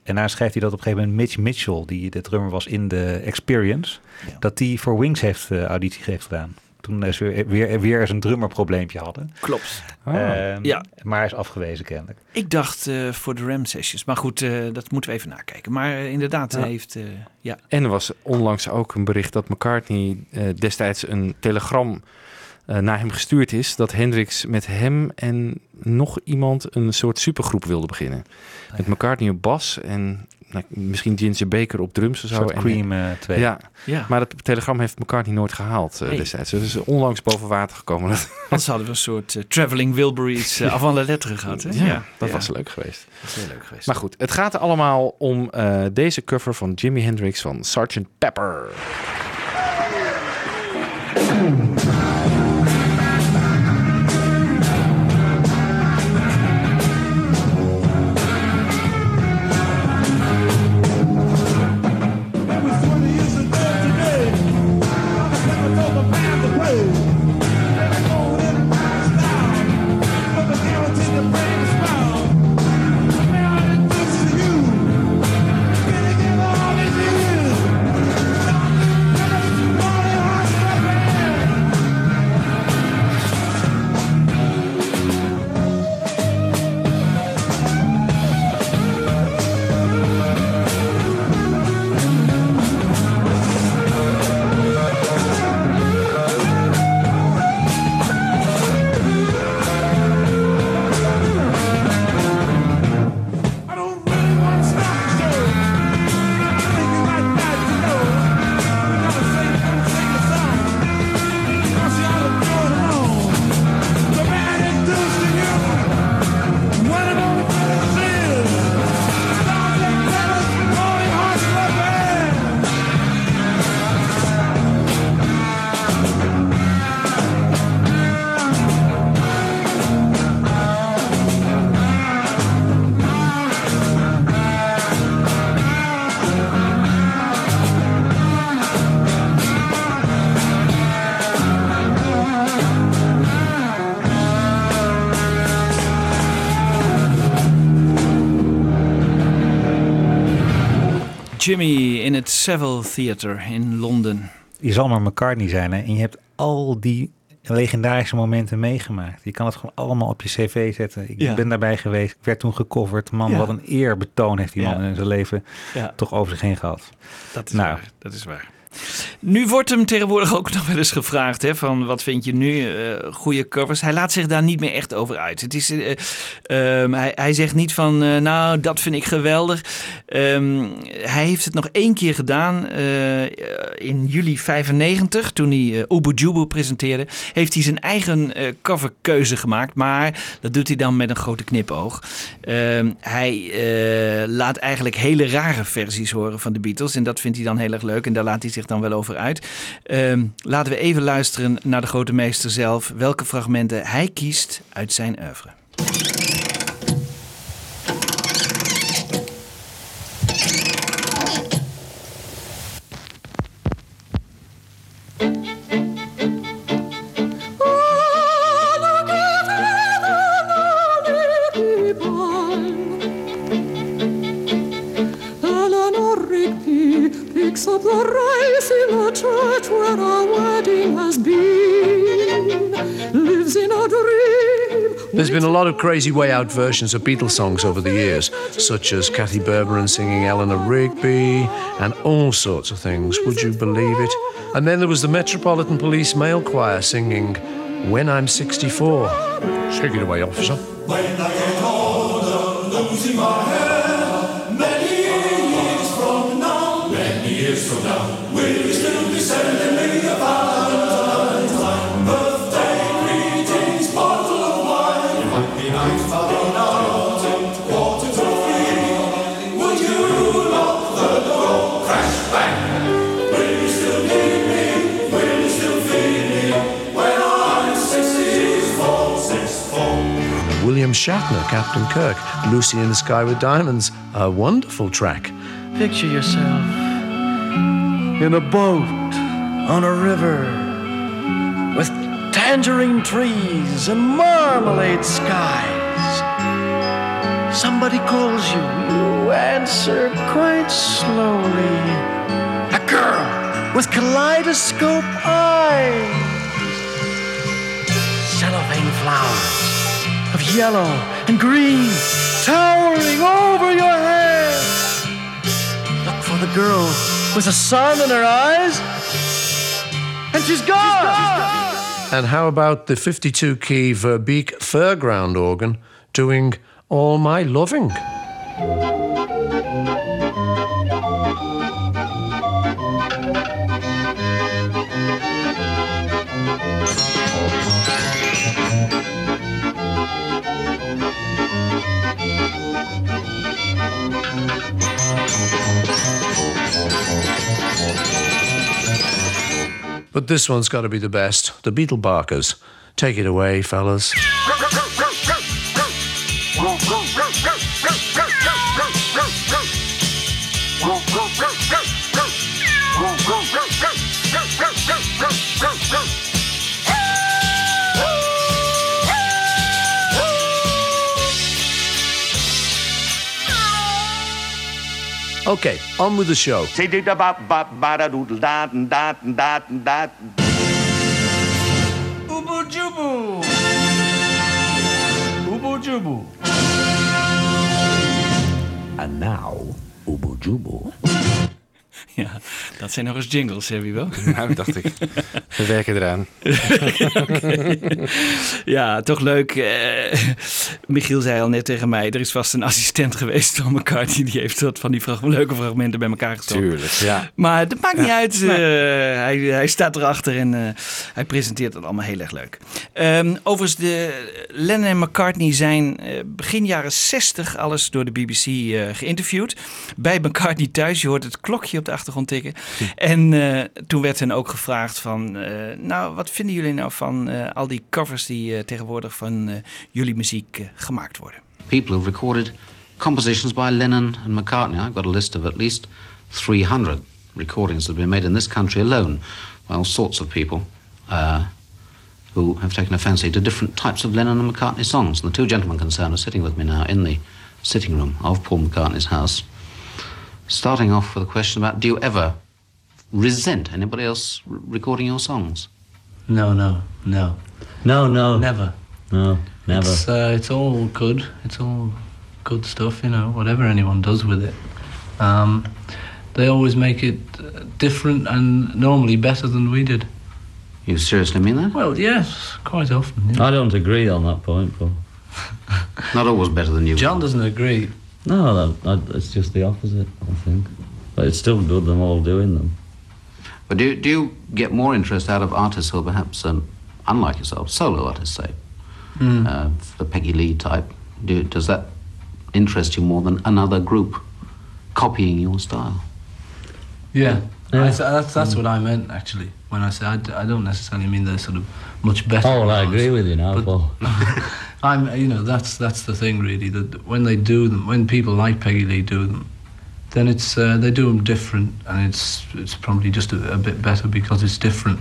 En daar schrijft hij dat op een gegeven moment Mitch Mitchell, die de drummer was in de Experience, dat die voor Wings heeft eh, auditie heeft gedaan. Toen ze weer, weer, weer eens een drummerprobleempje hadden. Klopt. Oh. Ehm, Ja. Maar hij is afgewezen kennelijk. Ik dacht eh, voor de Ram Sessions. Maar goed, eh, dat moeten we even nakijken. Maar eh, inderdaad, hij heeft... eh, ja. En er was onlangs ook een bericht dat McCartney eh, destijds een telegram eh, naar hem gestuurd is. Dat Hendrix met hem en nog iemand een soort supergroep wilde beginnen. Met McCartney op bas en nou, misschien Ginger Baker op drums of Een zo. soort En- Cream eh 2. Ja, Ja. maar het telegram heeft McCartney nooit gehaald eh, Nee. destijds. Dus het is onlangs boven water gekomen. Anders hadden we een soort eh, traveling Wilburys uh, avant la lettre gehad. Hè? Ja, dat was leuk geweest. Dat is heel leuk geweest. Maar goed, het gaat allemaal om eh, deze cover van Jimi Hendrix van Sgt. Pepper. Jimmy in het Savile Theatre in Londen. Je zal maar McCartney zijn hè? en je hebt al die legendarische momenten meegemaakt. Je kan het gewoon allemaal op je cv zetten. Ik Ja. ben daarbij geweest, ik werd toen gecoverd. Man, Ja. wat een eerbetoon heeft die man Ja. in zijn leven toch over zich heen gehad. Dat is Nou. waar. Dat is waar. Nu wordt hem tegenwoordig ook nog wel eens gevraagd: hè, van wat vind je nu eh goede covers? Hij laat zich daar niet meer echt over uit. Het is, eh, ehm, hij, zegt niet van, eh, nou, dat vind ik geweldig. Ehm, hij heeft het nog één keer gedaan in juli 95, toen hij uh, Ubu Jubu presenteerde. Heeft hij zijn eigen coverkeuze gemaakt, maar dat doet hij dan met een grote knipoog. Ehm, hij laat eigenlijk hele rare versies horen van de Beatles en dat vindt hij dan heel erg leuk en daar laat hij zich dan wel over uit. Ehm, laten we even luisteren naar de grote meester zelf, welke fragmenten hij kiest uit zijn oeuvre. Rigby picks up the rice in the church where our wedding has been. Lives in a dream. There's been a lot of crazy way out versions of Beatles songs over the years, such as Kathy Berberon singing Eleanor Rigby and all sorts of things. Would you believe it? And then there was the Metropolitan Police Male Choir singing When I'm 64. Take it away, officer. When I get older, losing my hair, William Shatner, Captain Kirk, Lucy in the Sky with Diamonds. A wonderful track. Picture yourself in a boat on a river with tangerine trees and marmalade skies. Somebody calls you, you answer quite slowly. A girl with kaleidoscope eyes. Cellophane flowers yellow and green towering over your head. Look for the girl with the sun in her eyes, and she's gone. And how about the 52 key Verbeek Fairground organ doing All My Loving? But this one's got to be the best. The Beetle Barkers. Take it away, fellas. Okay, on with the show. Ubu Jubu. Ubu Jubu. And now, Ubu Jubu. Dat zijn nog eens jingles, hè, wie wel? Nou, dacht ik. We werken eraan. Ja, toch leuk. Eh, Michiel zei al net tegen mij, er is vast een assistent geweest van McCarthy. Die heeft wat van die frag- leuke fragmenten bij elkaar gestopt. Tuurlijk, ja. Maar dat maakt niet Ja. uit. eh, hij, hij staat erachter en eh, hij presenteert het allemaal heel erg leuk. Ehm, overigens, de Lennon en McCartney zijn begin jaren 60 alles door de BBC eh, geïnterviewd. Bij McCartney thuis, je hoort het klokje op de achtergrond tikken. En eh, toen werd hen ook gevraagd van, eh, nou, wat vinden jullie nou van eh, al die covers die eh, tegenwoordig van eh, jullie muziek gemaakt worden? people who've recorded compositions by Lennon and McCartney. I've got a list of at least 300 recordings that have been made in this country alone by all sorts of people uh, who have taken a fancy to different types of Lennon and McCartney songs. And the two gentlemen concerned are sitting with me now in the sitting room of Paul McCartney's house. Starting off with a question about do you ever resent anybody else r- recording your songs? No, no, no. No, no. Never. No, never. It's, uh, it's all good. It's all good stuff, you know, whatever anyone does with it. Um, they always make it uh, different and normally better than we did. You seriously mean that? Well, yes, quite often. yeah. I don't agree on that point, Paul. Not always better than you. John doesn't agree. No, that, that, it's just the opposite, I think. But it's still good them all doing them. But do, do you get more interest out of artists who are perhaps, um, unlike yourself, solo artists, say, Mm. uh, the Peggy Lee type? Do, does that interest you more than another group copying your style? Yeah, Yeah. I th- that's that's what I meant actually when I say I, d- I don't necessarily mean they're sort of much better. Oh, well, I agree with you now, But- Paul. I'm you know that's that's the thing really that when they do them when people like Peggy Lee do them, then it's uh, they do them different and it's it's probably just a, a bit better because it's different.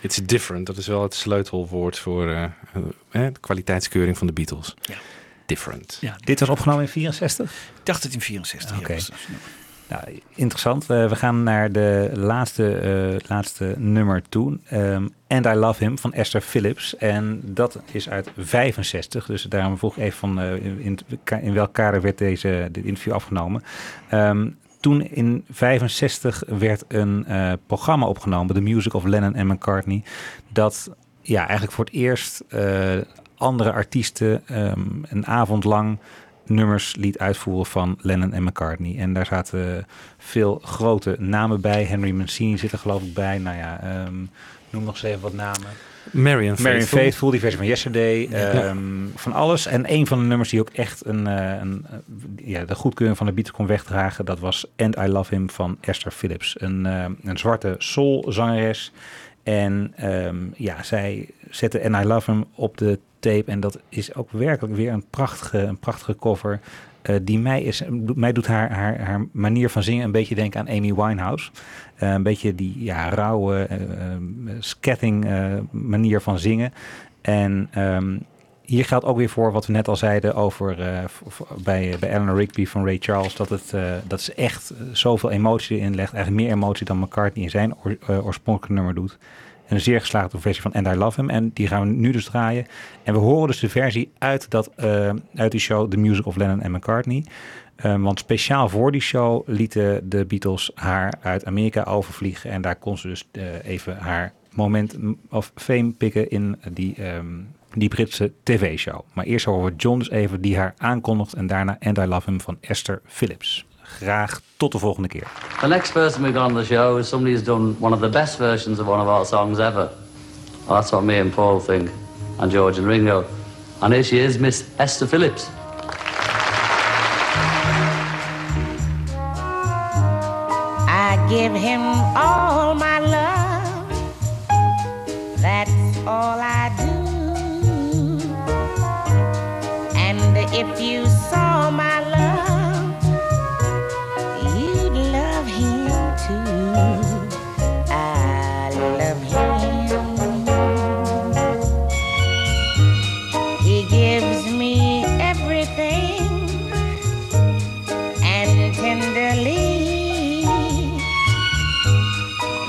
It's different, dat is wel het sleutelwoord voor eh, eh, de kwaliteitskeuring van de Beatles. Different. Ja, Dit was opgenomen in 64? Ik dacht het in 64. Oké. ja. Nou, interessant. We gaan naar de laatste, eh, laatste nummer toe. Ehm, And I Love Him van Esther Phillips. En dat is uit 65. Dus daarom vroeg ik even van eh, in, in welk kader werd deze, dit interview afgenomen. Ehm, toen in 65 werd een eh, programma opgenomen, The Music of Lennon en McCartney. Dat ja, eigenlijk voor het eerst andere artiesten ehm, een avond lang nummers liet uitvoeren van Lennon en McCartney. En daar zaten veel grote namen bij. Henry Mancini zit er geloof ik bij. Nou ja, ehm, noem nog eens even wat namen. Marion Faithfull. Faithfull, die versie van Yesterday. Ja. ehm, Van alles. En een van de nummers die ook echt een, eh, een, eh, ja, de goedkeuring van de Beatles kon wegdragen... dat was And I Love Him van Esther Phillips. Een, eh, een zwarte soul-zangeres. En ehm, ja, zij zette And I Love Him op de tape. En dat is ook werkelijk weer een prachtige, een prachtige cover... eh, die mij, is, mij doet haar, haar, haar manier van zingen een beetje denken aan Amy Winehouse. Eh, een beetje die ja, rauwe, eh, scatting manier van zingen. En ehm, hier geldt ook weer voor wat we net al zeiden over eh, v- v- bij, bij Eleanor Rigby van Ray Charles. Dat, het, eh, dat ze echt eh, zoveel emotie erin legt. Eigenlijk meer emotie dan McCartney in zijn eh, oorspronkelijke nummer doet. En een zeer geslaagde versie van And I Love Him. En die gaan we nu dus draaien. En we horen dus de versie uit, dat, eh, uit die show The Music of Lennon en McCartney. Um, want speciaal voor die show lieten de Beatles haar uit Amerika overvliegen. En daar kon ze dus eh, even haar moment of fame pikken in die, ehm, die Britse tv-show. Maar eerst horen we John dus even die haar aankondigt. En daarna And I Love Him van Esther Phillips. Graag tot de volgende keer. The next person we've got on the show is somebody who's done one of the best versions of one of our songs ever. Well, that's what me and Paul think, and George and Ringo. And here she is, Miss Esther Phillips. I give him all my love. That's all I do. If you saw my love, you'd love him too. I love him. He gives me everything and tenderly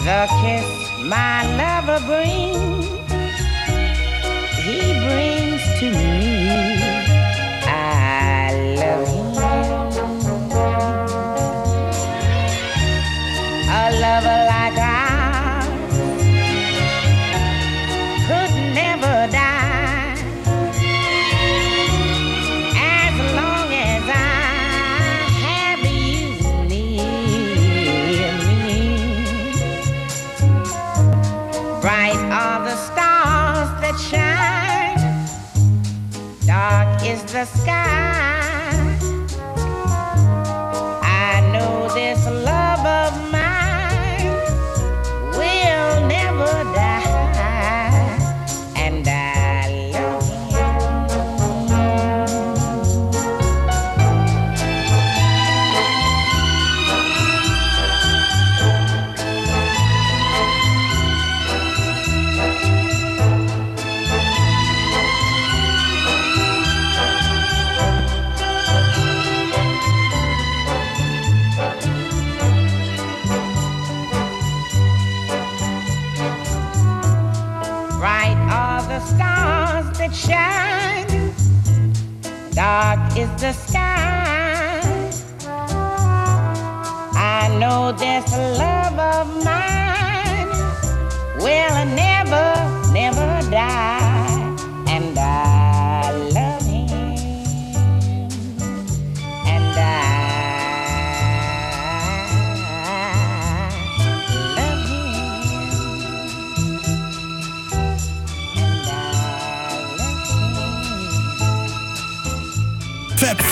the kiss my lover brings, he brings to me. Never die as long as I have you near me. Bright are the stars that shine, dark is the sky.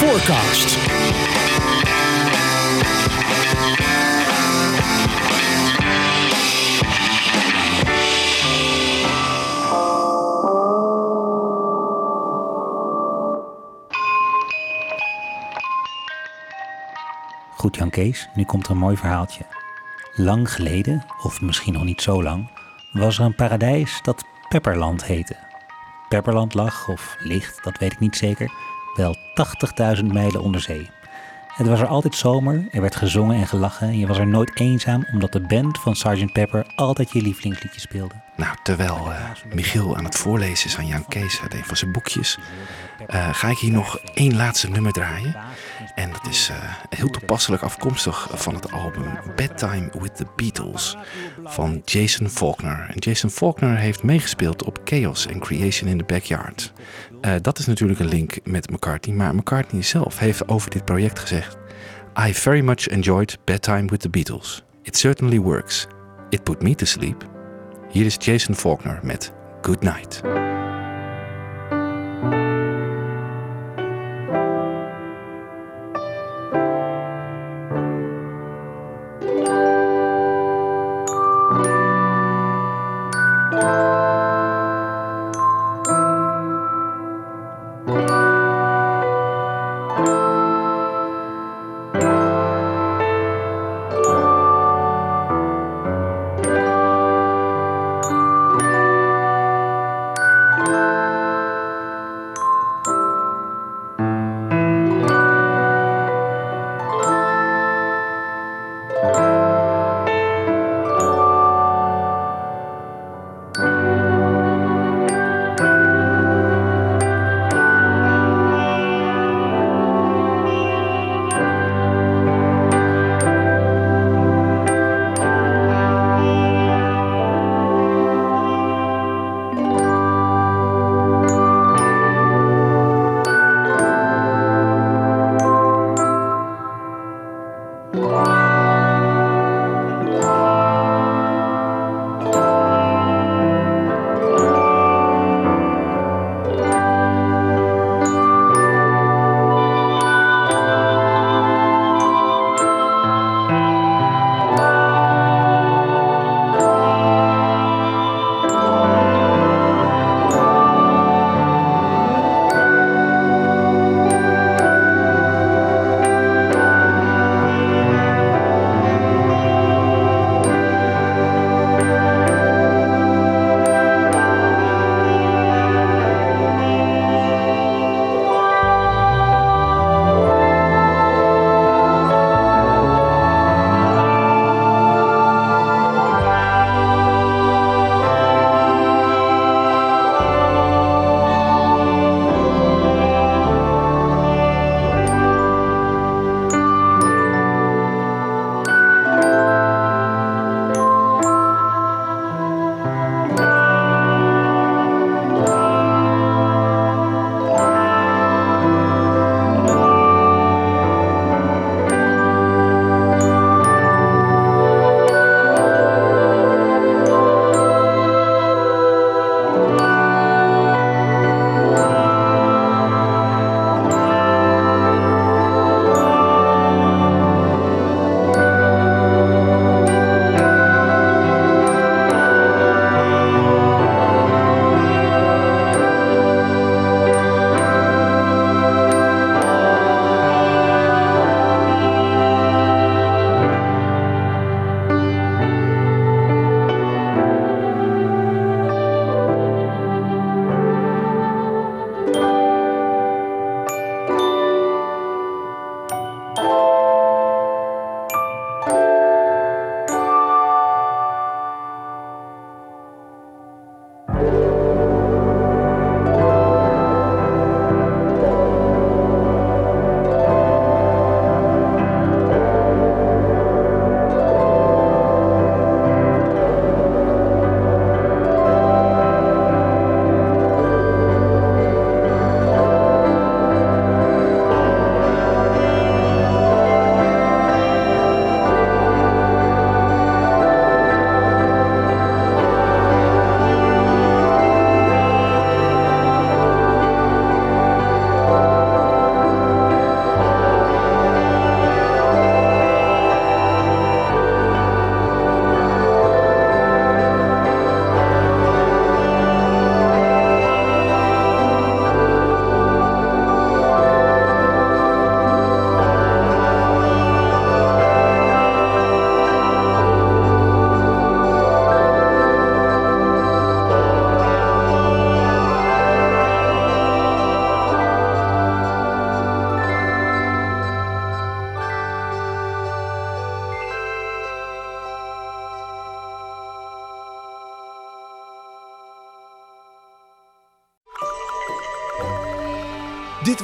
Forecast. Goed Jan Kees, nu komt er een mooi verhaaltje. Lang geleden, of misschien nog niet zo lang, was er een paradijs dat Pepperland heette. Pepperland lag, of ligt, dat weet ik niet zeker, wel 80.000 mijlen onder zee. Het was er altijd zomer, er werd gezongen en gelachen en je was er nooit eenzaam omdat de band van Sgt. Pepper altijd je lievelingsliedje speelde. Nou, terwijl eh, Michiel aan het voorlezen is aan Jan Kees uit een van zijn boekjes, eh, ga ik hier nog één laatste nummer draaien. En dat is eh, heel toepasselijk afkomstig van het album Bedtime with the Beatles van Jason Faulkner. En Jason Faulkner heeft meegespeeld op Chaos and Creation in the Backyard. Eh, dat is natuurlijk een link met McCartney, maar McCartney zelf heeft over dit project gezegd: I very much enjoyed Bedtime with the Beatles. It certainly works. It put me to sleep. Hier is Jason Faulkner met Good Night.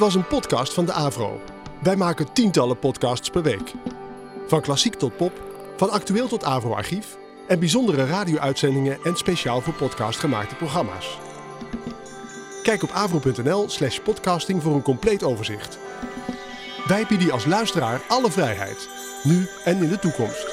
Was een podcast van de Avro. Wij maken tientallen podcasts per week. Van klassiek tot pop, van actueel tot Avro-archief en bijzondere radio-uitzendingen en speciaal voor podcast gemaakte programma's. Kijk op avro.nl slash podcasting voor een compleet overzicht. Wij bieden als luisteraar alle vrijheid, nu en in de toekomst.